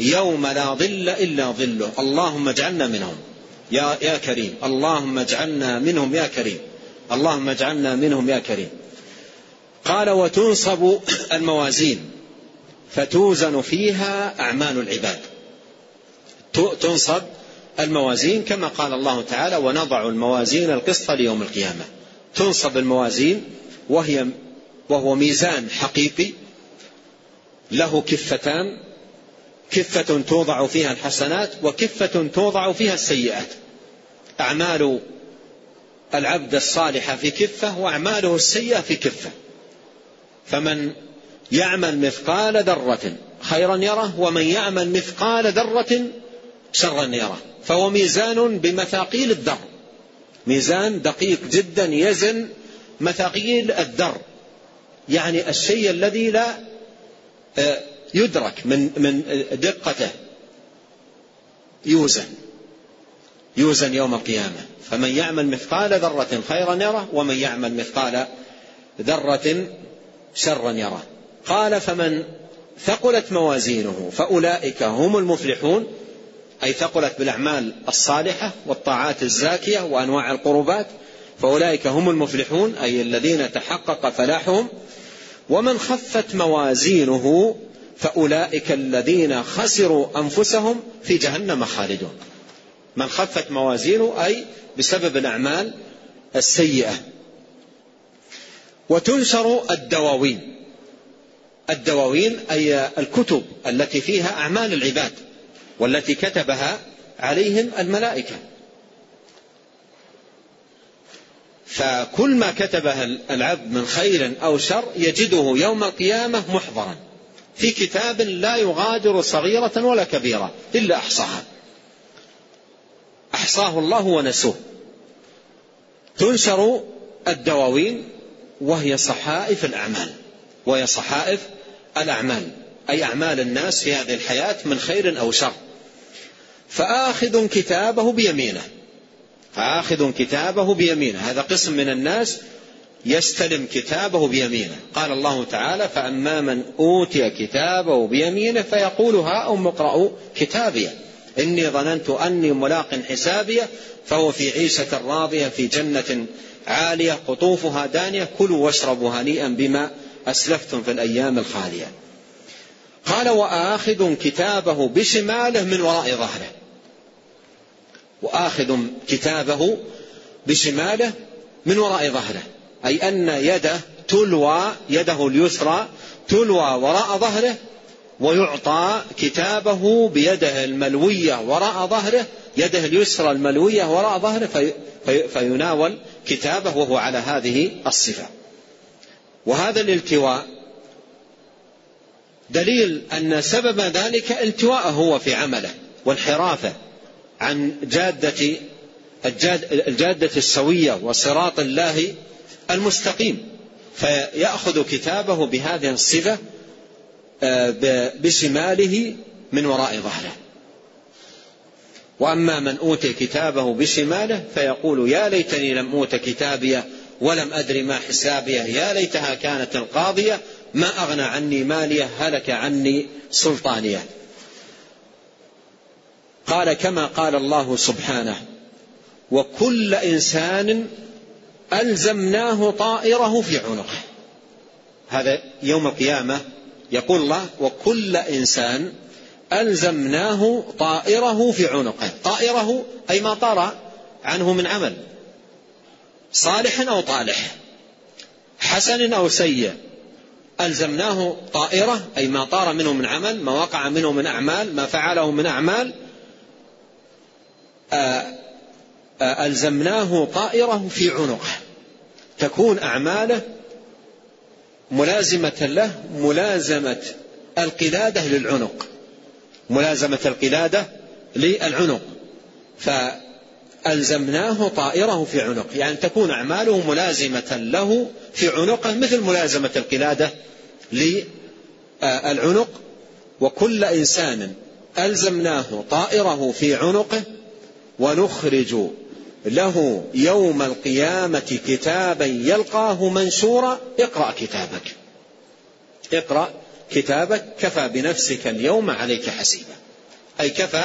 يوم لا ظل إلا ظله. اللهم اجعلنا منهم. يا, يا كريم. اللهم اجعلنا منهم يا كريم. اللهم اجعلنا منهم يا كريم. قال وتنصب الموازين فتوزن فيها أعمال العباد. تنصب الموازين كما قال الله تعالى ونضع الموازين القسط ليوم القيامة. تنصب الموازين وهي وهو ميزان حقيقي له كفتان كفة توضع فيها الحسنات وكفة توضع فيها السيئات. أعمال العبد الصالح في كفة وأعماله السيئة في كفة. فمن يعمل مثقال ذرة خيرا يره ومن يعمل مثقال ذرة شرا يره. فهو ميزان بمثاقيل الذر ميزان دقيق جدا يزن مثاقيل الذر يعني الشيء الذي لا آه، يدرك من من دقته. يوزن. يوزن يوم القيامة. فمن يعمل مثقال ذرة خيرا يره ومن يعمل مثقال ذرة شرا يره قال فمن ثقلت موازينه فأولئك هم المفلحون أي ثقلت بالأعمال الصالحة والطاعات الزاكية وأنواع القربات فأولئك هم المفلحون أي الذين تحقق فلاحهم. ومن خفت موازينه فأولئك الذين خسروا أنفسهم في جهنم خالدون. من خفت موازينه أي بسبب الأعمال السيئة. وتنشر الدواوين. الدواوين أي الكتب التي فيها أعمال العباد والتي كتبها عليهم الملائكة. فكل ما كتبه العبد من خير أو شر يجده يوم القيامة محضرا. في كتاب لا يغادر صغيرة ولا كبيرة إلا أحصاها. أحصاه الله ونسوه. تنشر الدواوين وهي صحائف الأعمال. وهي صحائف الأعمال. أي أعمال الناس في هذه الحياة من خير أو شر. فآخذ كتابه بيمينه. فآخذ كتابه بيمينه. هذا قسم من الناس يستلم كتابه بيمينه. قال الله تعالى فأما من أوتي كتابه بيمينه فيقول ها أم اقرأوا كتابي. إني ظننت أني ملاق حسابية فهو في عيشة راضية في جنة عالية قطوفها دانية كلوا واشربوا هنيئا بما أسلفتم في الأيام الخالية. قال وآخذ كتابه بشماله من وراء ظهره. وآخذ كتابه بشماله من وراء ظهره. أي أن يده تلوى يده اليسرى تلوى وراء ظهره ويعطى كتابه بيده الملوية وراء ظهره يده اليسرى الملوية وراء ظهره في في فيناول كتابه وهو على هذه الصفة. وهذا الالتواء دليل أن سبب ذلك التواءه هو في عمله وانحرافه عن جادة الجادة السوية وصراط الله المستقيم. فيأخذ كتابه بهذه الصفة بشماله من وراء ظهره. وأما من أوتي كتابه بشماله فيقول يا ليتني لم أوت كتابيه ولم أدر ما حسابيه يا ليتها كانت القاضية ما أغنى عني ماليه هلك عني سلطانية. قال كما قال الله سبحانه وكل إنسان ألزمناه طائره في عنقه. هذا يوم القيامة يقول الله وكل إنسان ألزمناه طائره في عنقه. طائره أي ما طار عنه من عمل. صالح أو طالح؟ حسن أو سيء؟ ألزمناه طائرة أي ما طار منه من عمل ما وقع منه من أعمال ما فعله من أعمال. ألزمناه طائره في عنقه. تكون أعماله ملازمة له ملازمة القلادة للعنق. ملازمة القلادة للعنق. فألزمناه طائره في عنق. يعني تكون أعماله ملازمة له في عنقه مثل ملازمة القلادة للعنق. وكل إنسان ألزمناه طائره في عنقه ونخرج له يوم القيامة كتابا يلقاه منشورا اقرأ كتابك. اقرأ كتابك كفى بنفسك اليوم عليك حسيبا. أي كفى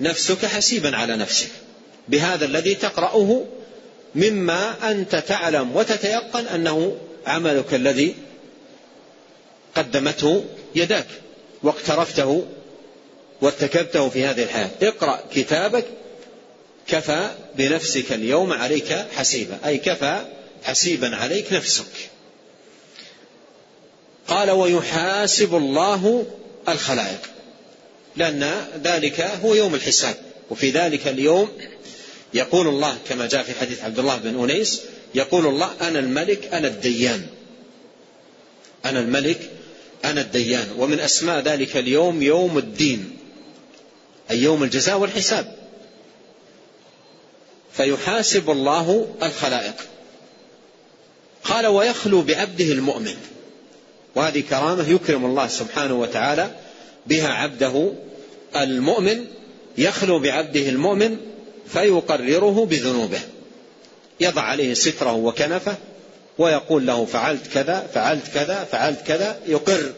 نفسك حسيبا على نفسك. بهذا الذي تقرأه مما أنت تعلم وتتيقن أنه عملك الذي قدمته يداك واقترفته وارتكبته في هذه الحياة. اقرأ كتابك كفى بنفسك اليوم عليك حسيبا. أي كفى حسيبا عليك نفسك. قال ويحاسب الله الخلائق. لأن ذلك هو يوم الحساب. وفي ذلك اليوم يقول الله كما جاء في حديث عبد الله بن أنيس يقول الله أنا الملك أنا الديان. أنا الملك أنا الديان. ومن أسماء ذلك اليوم يوم الدين أي يوم الجزاء والحساب. فيحاسب الله الخلائق. قال ويخلو بعبده المؤمن. وهذه كرامة يكرم الله سبحانه وتعالى بها عبده المؤمن. يخلو بعبده المؤمن فيقرره بذنوبه. يضع عليه ستره وكنفه ويقول له فعلت كذا فعلت كذا فعلت كذا. يقر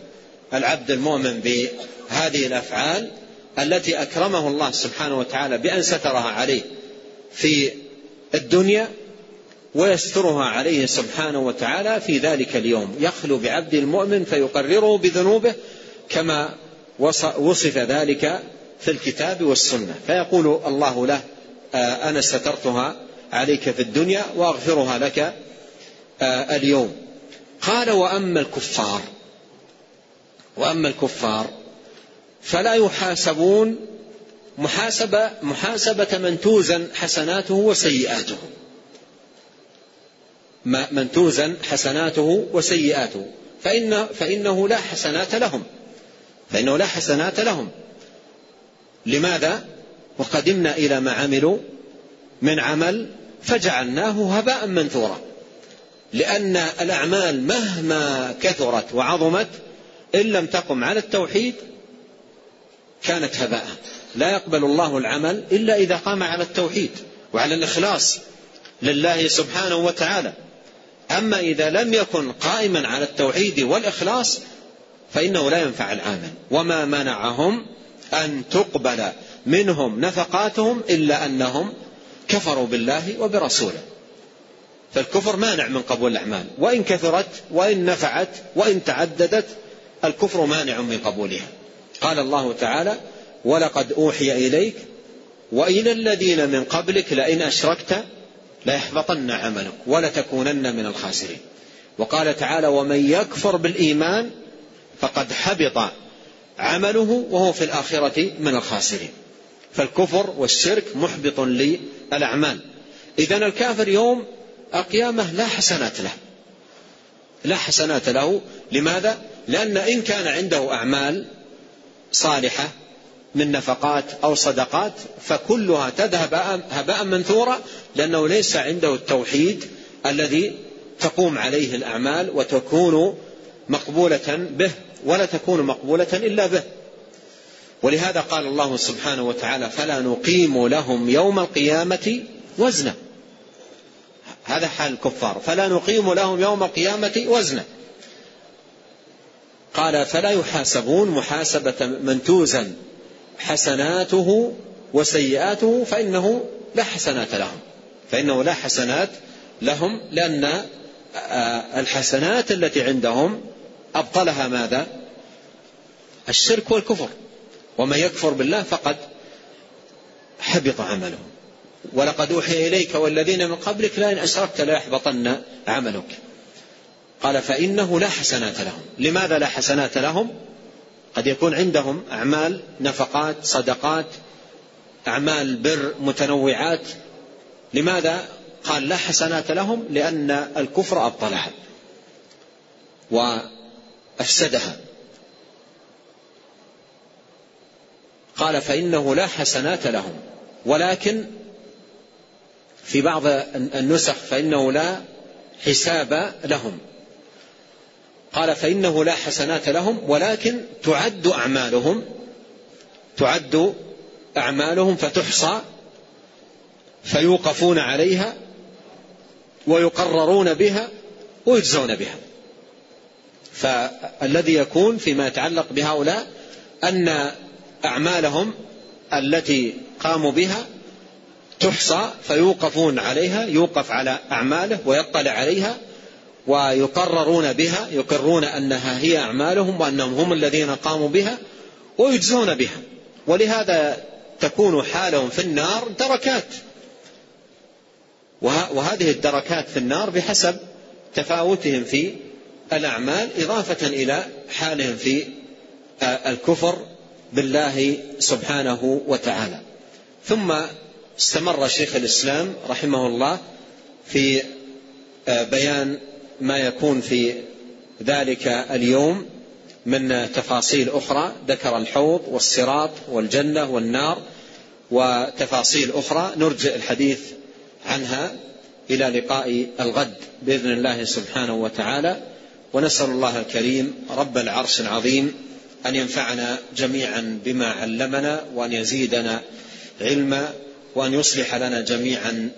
العبد المؤمن بهذه الأفعال التي أكرمه الله سبحانه وتعالى بأن سترها عليه. في الدنيا ويسترها عليه سبحانه وتعالى في ذلك اليوم. يخلو بعبد المؤمن فيقرره بذنوبه كما وصف ذلك في الكتاب والسنة. فيقول الله له آه، أنا سترتها عليك في الدنيا وأغفرها لك آه، اليوم. قال وأما الكفار وأما الكفار فلا يحاسبون محاسبه محاسبة من توزن حسناته وسيئاته. من توزن حسناته وسيئاته. فإن فإنه لا حسنات لهم. فإنه لا حسنات لهم. لماذا؟ وقدمنا إلى ما عملوا من عمل فجعلناه هباء منثورا. لأن الأعمال مهما كثرت وعظمت إن لم تقم على التوحيد كانت هباء. لا يقبل الله العمل إلا إذا قام على التوحيد وعلى الإخلاص لله سبحانه وتعالى. أما إذا لم يكن قائما على التوحيد والإخلاص فإنه لا ينفع العامل وما منعهم أن تقبل منهم نفقاتهم إلا أنهم كفروا بالله وبرسوله. فالكفر مانع من قبول الأعمال. وإن كثرت وإن نفعت وإن تعددت الكفر مانع من قبولها. قال الله تعالى ولقد أوحي إليك وإلى الذين من قبلك لئن أشركت ليحبطن عملك ولتكونن من الخاسرين. وقال تعالى ومن يكفر بالإيمان فقد حبط عمله وهو في الآخرة من الخاسرين. فالكفر والشرك محبط للأعمال. إذا الكافر يوم القيامة لا حسنات له. لا حسنات له. لماذا؟ لأن إن كان عنده أعمال صالحة من نفقات أو صدقات فكلها تذهب هباء منثورا لأنه ليس عنده التوحيد الذي تقوم عليه الأعمال وتكون مقبولة به ولا تكون مقبولة إلا به. ولهذا قال الله سبحانه وتعالى فلا نقيم لهم يوم القيامة وزنا هذا حال الكفار. فلا نقيم لهم يوم القيامة وزنا قال فلا يحاسبون محاسبة من توزن حسناته وسيئاته فإنه لا حسنات لهم. فإنه لا حسنات لهم لأن آه، الحسنات التي عندهم أبطلها ماذا؟ الشرك والكفر. ومن يكفر بالله فقد حبط عمله. ولقد أوحي إليك والذين من قبلك لئن أشركت ليحبطن عملك. قال فإنه لا حسنات لهم. لماذا لا حسنات لهم؟ قد يكون عندهم أعمال نفقات صدقات أعمال بر متنوعات. لماذا؟ قال لا حسنات لهم لأن الكفر أبطلها وأفسدها. قال فإنه لا حسنات لهم. ولكن في بعض النسخ فإنه لا حساب لهم. قال فإنه لا حسنات لهم ولكن تعد أعمالهم تعد أعمالهم فتحصى فيوقفون عليها ويقررون بها ويجزون بها. فالذي يكون فيما يتعلق بهؤلاء أن أعمالهم التي قاموا بها تحصى فيوقفون عليها يوقف على أعماله ويطلع عليها ويقررون بها يقرون أنها هي أعمالهم وأنهم هم الذين قاموا بها ويجزون بها. ولهذا تكون حالهم في النار دركات. وهذه الدركات في النار بحسب تفاوتهم في الأعمال إضافة إلى حالهم في الكفر بالله سبحانه وتعالى. ثم استمر شيخ الإسلام رحمه الله في بيان ما يكون في ذلك اليوم من تفاصيل أخرى ذكر الحوض والصراط والجنة والنار وتفاصيل أخرى. نرجئ الحديث عنها إلى لقاء الغد بإذن الله سبحانه وتعالى. ونسأل الله الكريم رب العرش العظيم أن ينفعنا جميعا بما علمنا وأن يزيدنا علما وأن يصلح لنا جميعا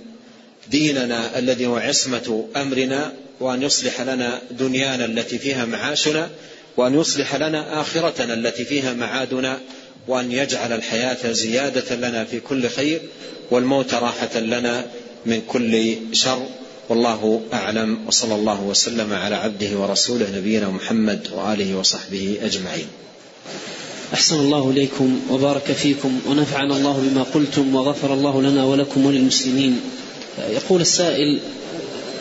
ديننا الذي هو عصمة أمرنا. وأن يصلح لنا دنيانا التي فيها معاشنا وأن يصلح لنا آخرتنا التي فيها معادنا وأن يجعل الحياة زيادة لنا في كل خير والموت راحة لنا من كل شر. والله أعلم وصلى الله وسلم على عبده ورسوله نبينا محمد وآله وصحبه أجمعين. أحسن الله إليكم وبارك فيكم ونفعنا الله بما قلتم وغفر الله لنا ولكم وللمسلمين. يقول السائل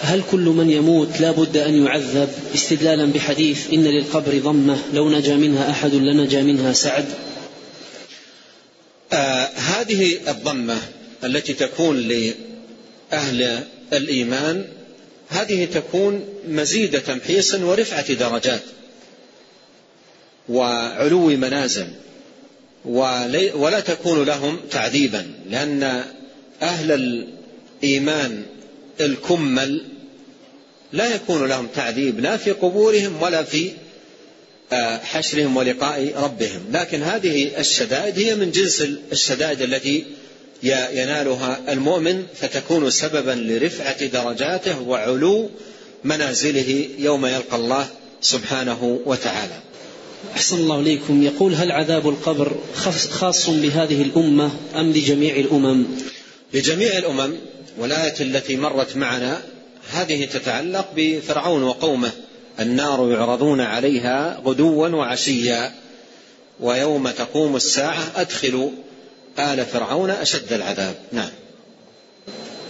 هل كل من يموت لا بد أن يعذب استدلالا بحديث إن للقبر ضمة لو نجا منها أحد لنجا منها سعد؟ آه هذه الضمة التي تكون لأهل الإيمان هذه تكون مزيد تمحيص ورفعة درجات وعلو منازل ولا تكون لهم تعذيبا لأن أهل الإيمان الكمل لا يكون لهم تعذيب لا في قبورهم ولا في آه، حشرهم ولقاء ربهم. لكن هذه الشدائد هي من جنس الشدائد التي ينالها المؤمن فتكون سببا لرفعة درجاته وعلو منازله يوم يلقى الله سبحانه وتعالى. أحسن الله إليكم. يقول هل عذاب القبر خاص بهذه الأمة أم لجميع الأمم؟ لجميع الأمم والآية التي مرت معنا هذه تتعلق بفرعون وقومه. النار يعرضون عليها غدوا وعشيا ويوم تقوم الساعة أدخلوا آل فرعون أشد العذاب. نعم.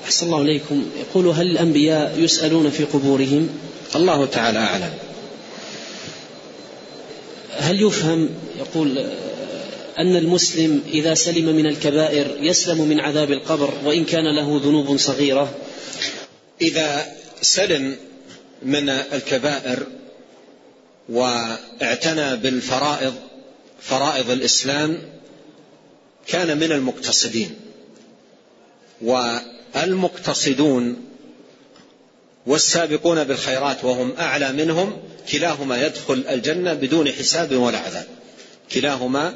أحسن الله إليكم يقول هل الأنبياء يسألون في قبورهم؟ الله تعالى أعلم. هل يفهم؟ يقول أن المسلم إذا سلم من الكبائر يسلم من عذاب القبر وإن كان له ذنوب صغيرة. إذا سلم من الكبائر واعتنى بالفرائض فرائض الإسلام كان من المقتصدين. والمقتصدون والسابقون بالخيرات وهم أعلى منهم كلاهما يدخل الجنة بدون حساب ولا عذاب. كلاهما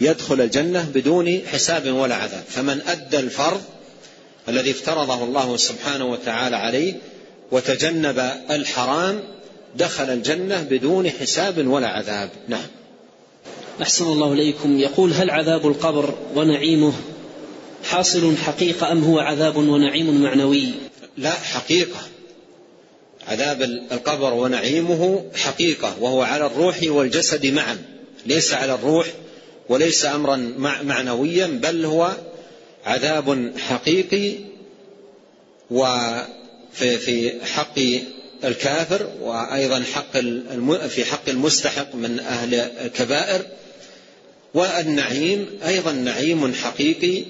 يدخل الجنة بدون حساب ولا عذاب. فمن أدى الفرض الذي افترضه الله سبحانه وتعالى عليه وتجنب الحرام دخل الجنة بدون حساب ولا عذاب. نعم. أحسن الله إليكم. يقول هل عذاب القبر ونعيمه حاصل حقيقة أم هو عذاب ونعيم معنوي؟ لا حقيقة. عذاب القبر ونعيمه حقيقة وهو على الروح والجسد معا. ليس على الروح وليس أمرا معنويا بل هو عذاب حقيقي وفي في حق الكافر وأيضا حق في حق المستحق من أهل الكبائر. والنعيم أيضا نعيم حقيقي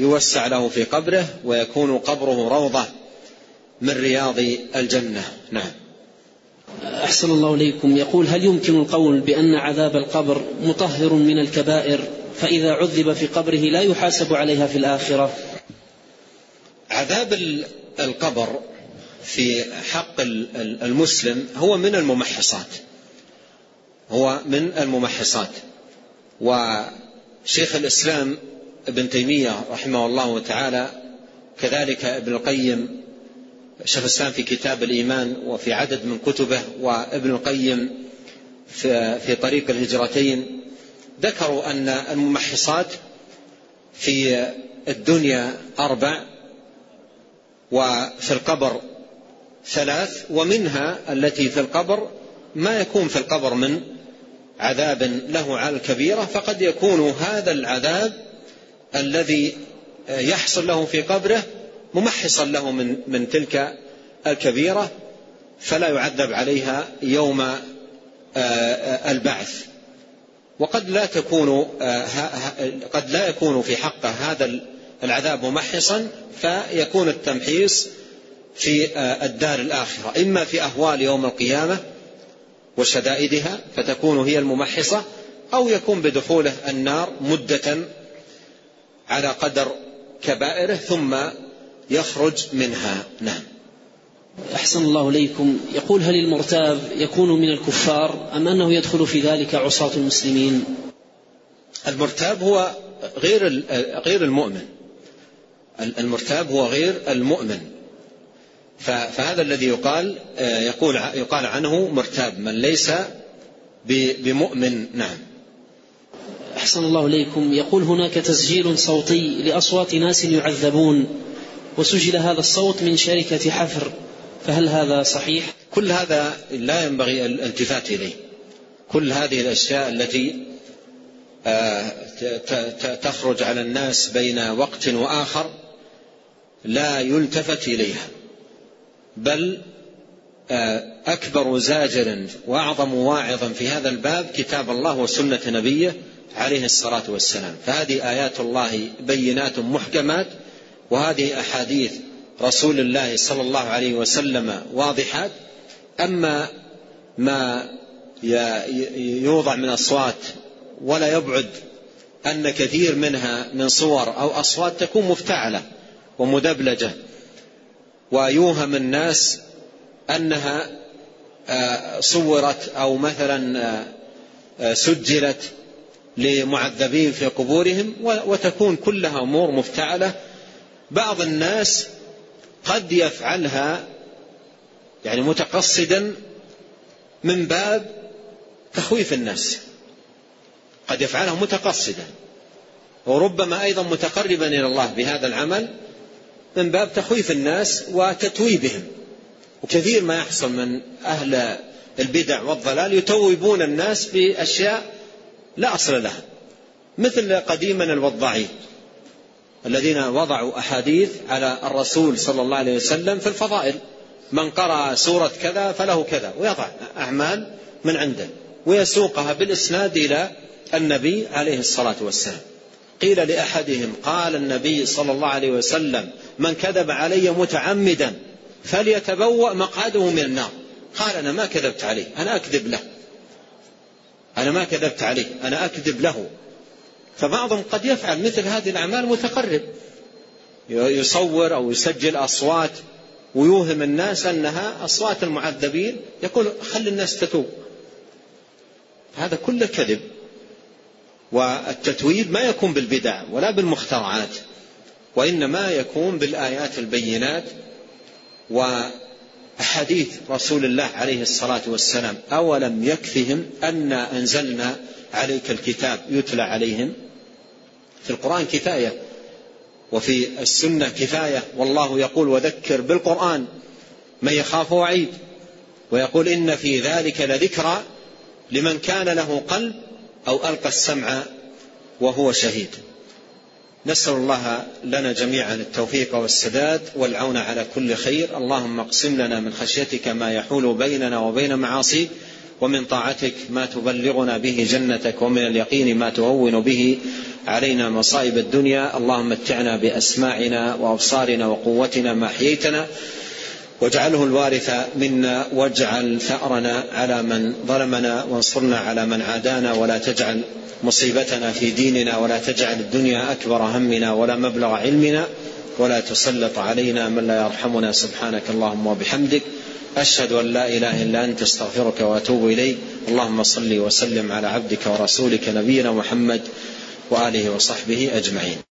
يوسع له في قبره ويكون قبره روضة من رياض الجنة. نعم. أحسن الله إليكم. يقول هل يمكن القول بأن عذاب القبر مطهر من الكبائر؟ فإذا عذب في قبره لا يحاسب عليها في الآخرة. عذاب القبر في حق المسلم هو من الممحصات. هو من الممحصات. وشيخ الإسلام ابن تيمية رحمه الله تعالى كذلك ابن القيم شيخ الإسلام في كتاب الإيمان وفي عدد من كتبه وابن القيم في, في طريق الهجرتين ذكروا أن الممحصات في الدنيا أربع وفي القبر ثلاث ومنها التي في القبر ما يكون في القبر من عذاب له على الكبيرة فقد يكون هذا العذاب الذي يحصل له في قبره ممحصا له من من تلك الكبيرة فلا يعذب عليها يوم البعث. وقد لا تكون قد لا يكون في حقه هذا العذاب ممحصا فيكون التمحيص في الدار الآخرة. إما في أهوال يوم القيامة وشدائدها فتكون هي الممحصة أو يكون بدخوله النار مدة على قدر كبائره ثم يخرج منها. نعم. أحسن الله إليكم. يقول هل المرتاب يكون من الكفار أم أنه يدخل في ذلك عصاة المسلمين؟ المرتاب هو غير غير المؤمن. المرتاب هو غير المؤمن. فهذا الذي يقال يقول يقال عنه مرتاب من ليس بمؤمن. نعم. أحسن الله إليكم. يقول هناك تسجيل صوتي لأصوات ناس يعذبون. وسجل هذا الصوت من شركة حفر فهل هذا صحيح؟ كل هذا لا ينبغي الالتفات إليه. كل هذه الأشياء التي تخرج على الناس بين وقت وآخر لا يلتفت إليها. بل أكبر زاجر وأعظم واعظ في هذا الباب كتاب الله وسنة نبيه عليه الصلاة والسلام. فهذه آيات الله بينات محكمات وهذه أحاديث رسول الله صلى الله عليه وسلم واضحات أما ما يوضع من أصوات ولا يبعد أن كثير منها من صور أو أصوات تكون مفتعلة ومدبلجة ويوهم الناس أنها صورت أو مثلا سجلت لمعذبين في قبورهم وتكون كلها أمور مفتعلة بعض الناس قد يفعلها يعني متقصدا من باب تخويف الناس. قد يفعله متقصدا. وربما أيضا متقربا إلى الله بهذا العمل من باب تخويف الناس وتتويبهم. وكثير ما يحصل من أهل البدع والضلال يتوبون الناس بأشياء لا أصل لها مثل قديما الوضاعين الذين وضعوا أحاديث على الرسول صلى الله عليه وسلم في الفضائل. من قرأ سورة كذا فله كذا ويضع أعمال من عنده ويسوقها بالإسناد إلى النبي عليه الصلاة والسلام. قيل لأحدهم قال النبي صلى الله عليه وسلم من كذب علي متعمدا فليتبوأ مقعده من النار. قال أنا ما كذبت عليه أنا أكذب له. أنا ما كذبت عليه أنا أكذب له. فبعضهم قد يفعل مثل هذه الأعمال متقرب. يصور أو يسجل أصوات ويوهم الناس أنها أصوات المعذبين يقول خلي الناس تتوب. هذا كله كذب. والتتويب ما يكون بالبدع ولا بالمخترعات وإنما يكون بالآيات البينات وأحاديث رسول الله عليه الصلاة والسلام. أولم يكفهم أنا أنزلنا عليك الكتاب يتلى عليهم؟ في القرآن كفاية وفي السنة كفاية. والله يقول وذكر بالقرآن من يخاف وعيد ويقول إن في ذلك لذكرى لمن كان له قلب أو ألقى السمع وهو شهيد. نسأل الله لنا جميعا التوفيق والسداد والعون على كل خير. اللهم اقسم لنا من خشيتك ما يحول بيننا وبين معاصيك ومن طاعتك ما تبلغنا به جنتك ومن اليقين ما تهون به علينا مصائب الدنيا. اللهم متعنا بأسماعنا وأبصارنا وقوتنا ما أحييتنا واجعله الوارث منا واجعل ثأرنا على من ظلمنا وانصرنا على من عادانا. ولا تجعل مصيبتنا في ديننا ولا تجعل الدنيا أكبر همنا ولا مبلغ علمنا ولا تسلط علينا من لا يرحمنا. سبحانك اللهم وبحمدك. أشهد أن لا إله إلا أنت أستغفرك وأتوب إليك. اللهم صل وسلم على عبدك ورسولك نبينا محمد وآله وصحبه أجمعين.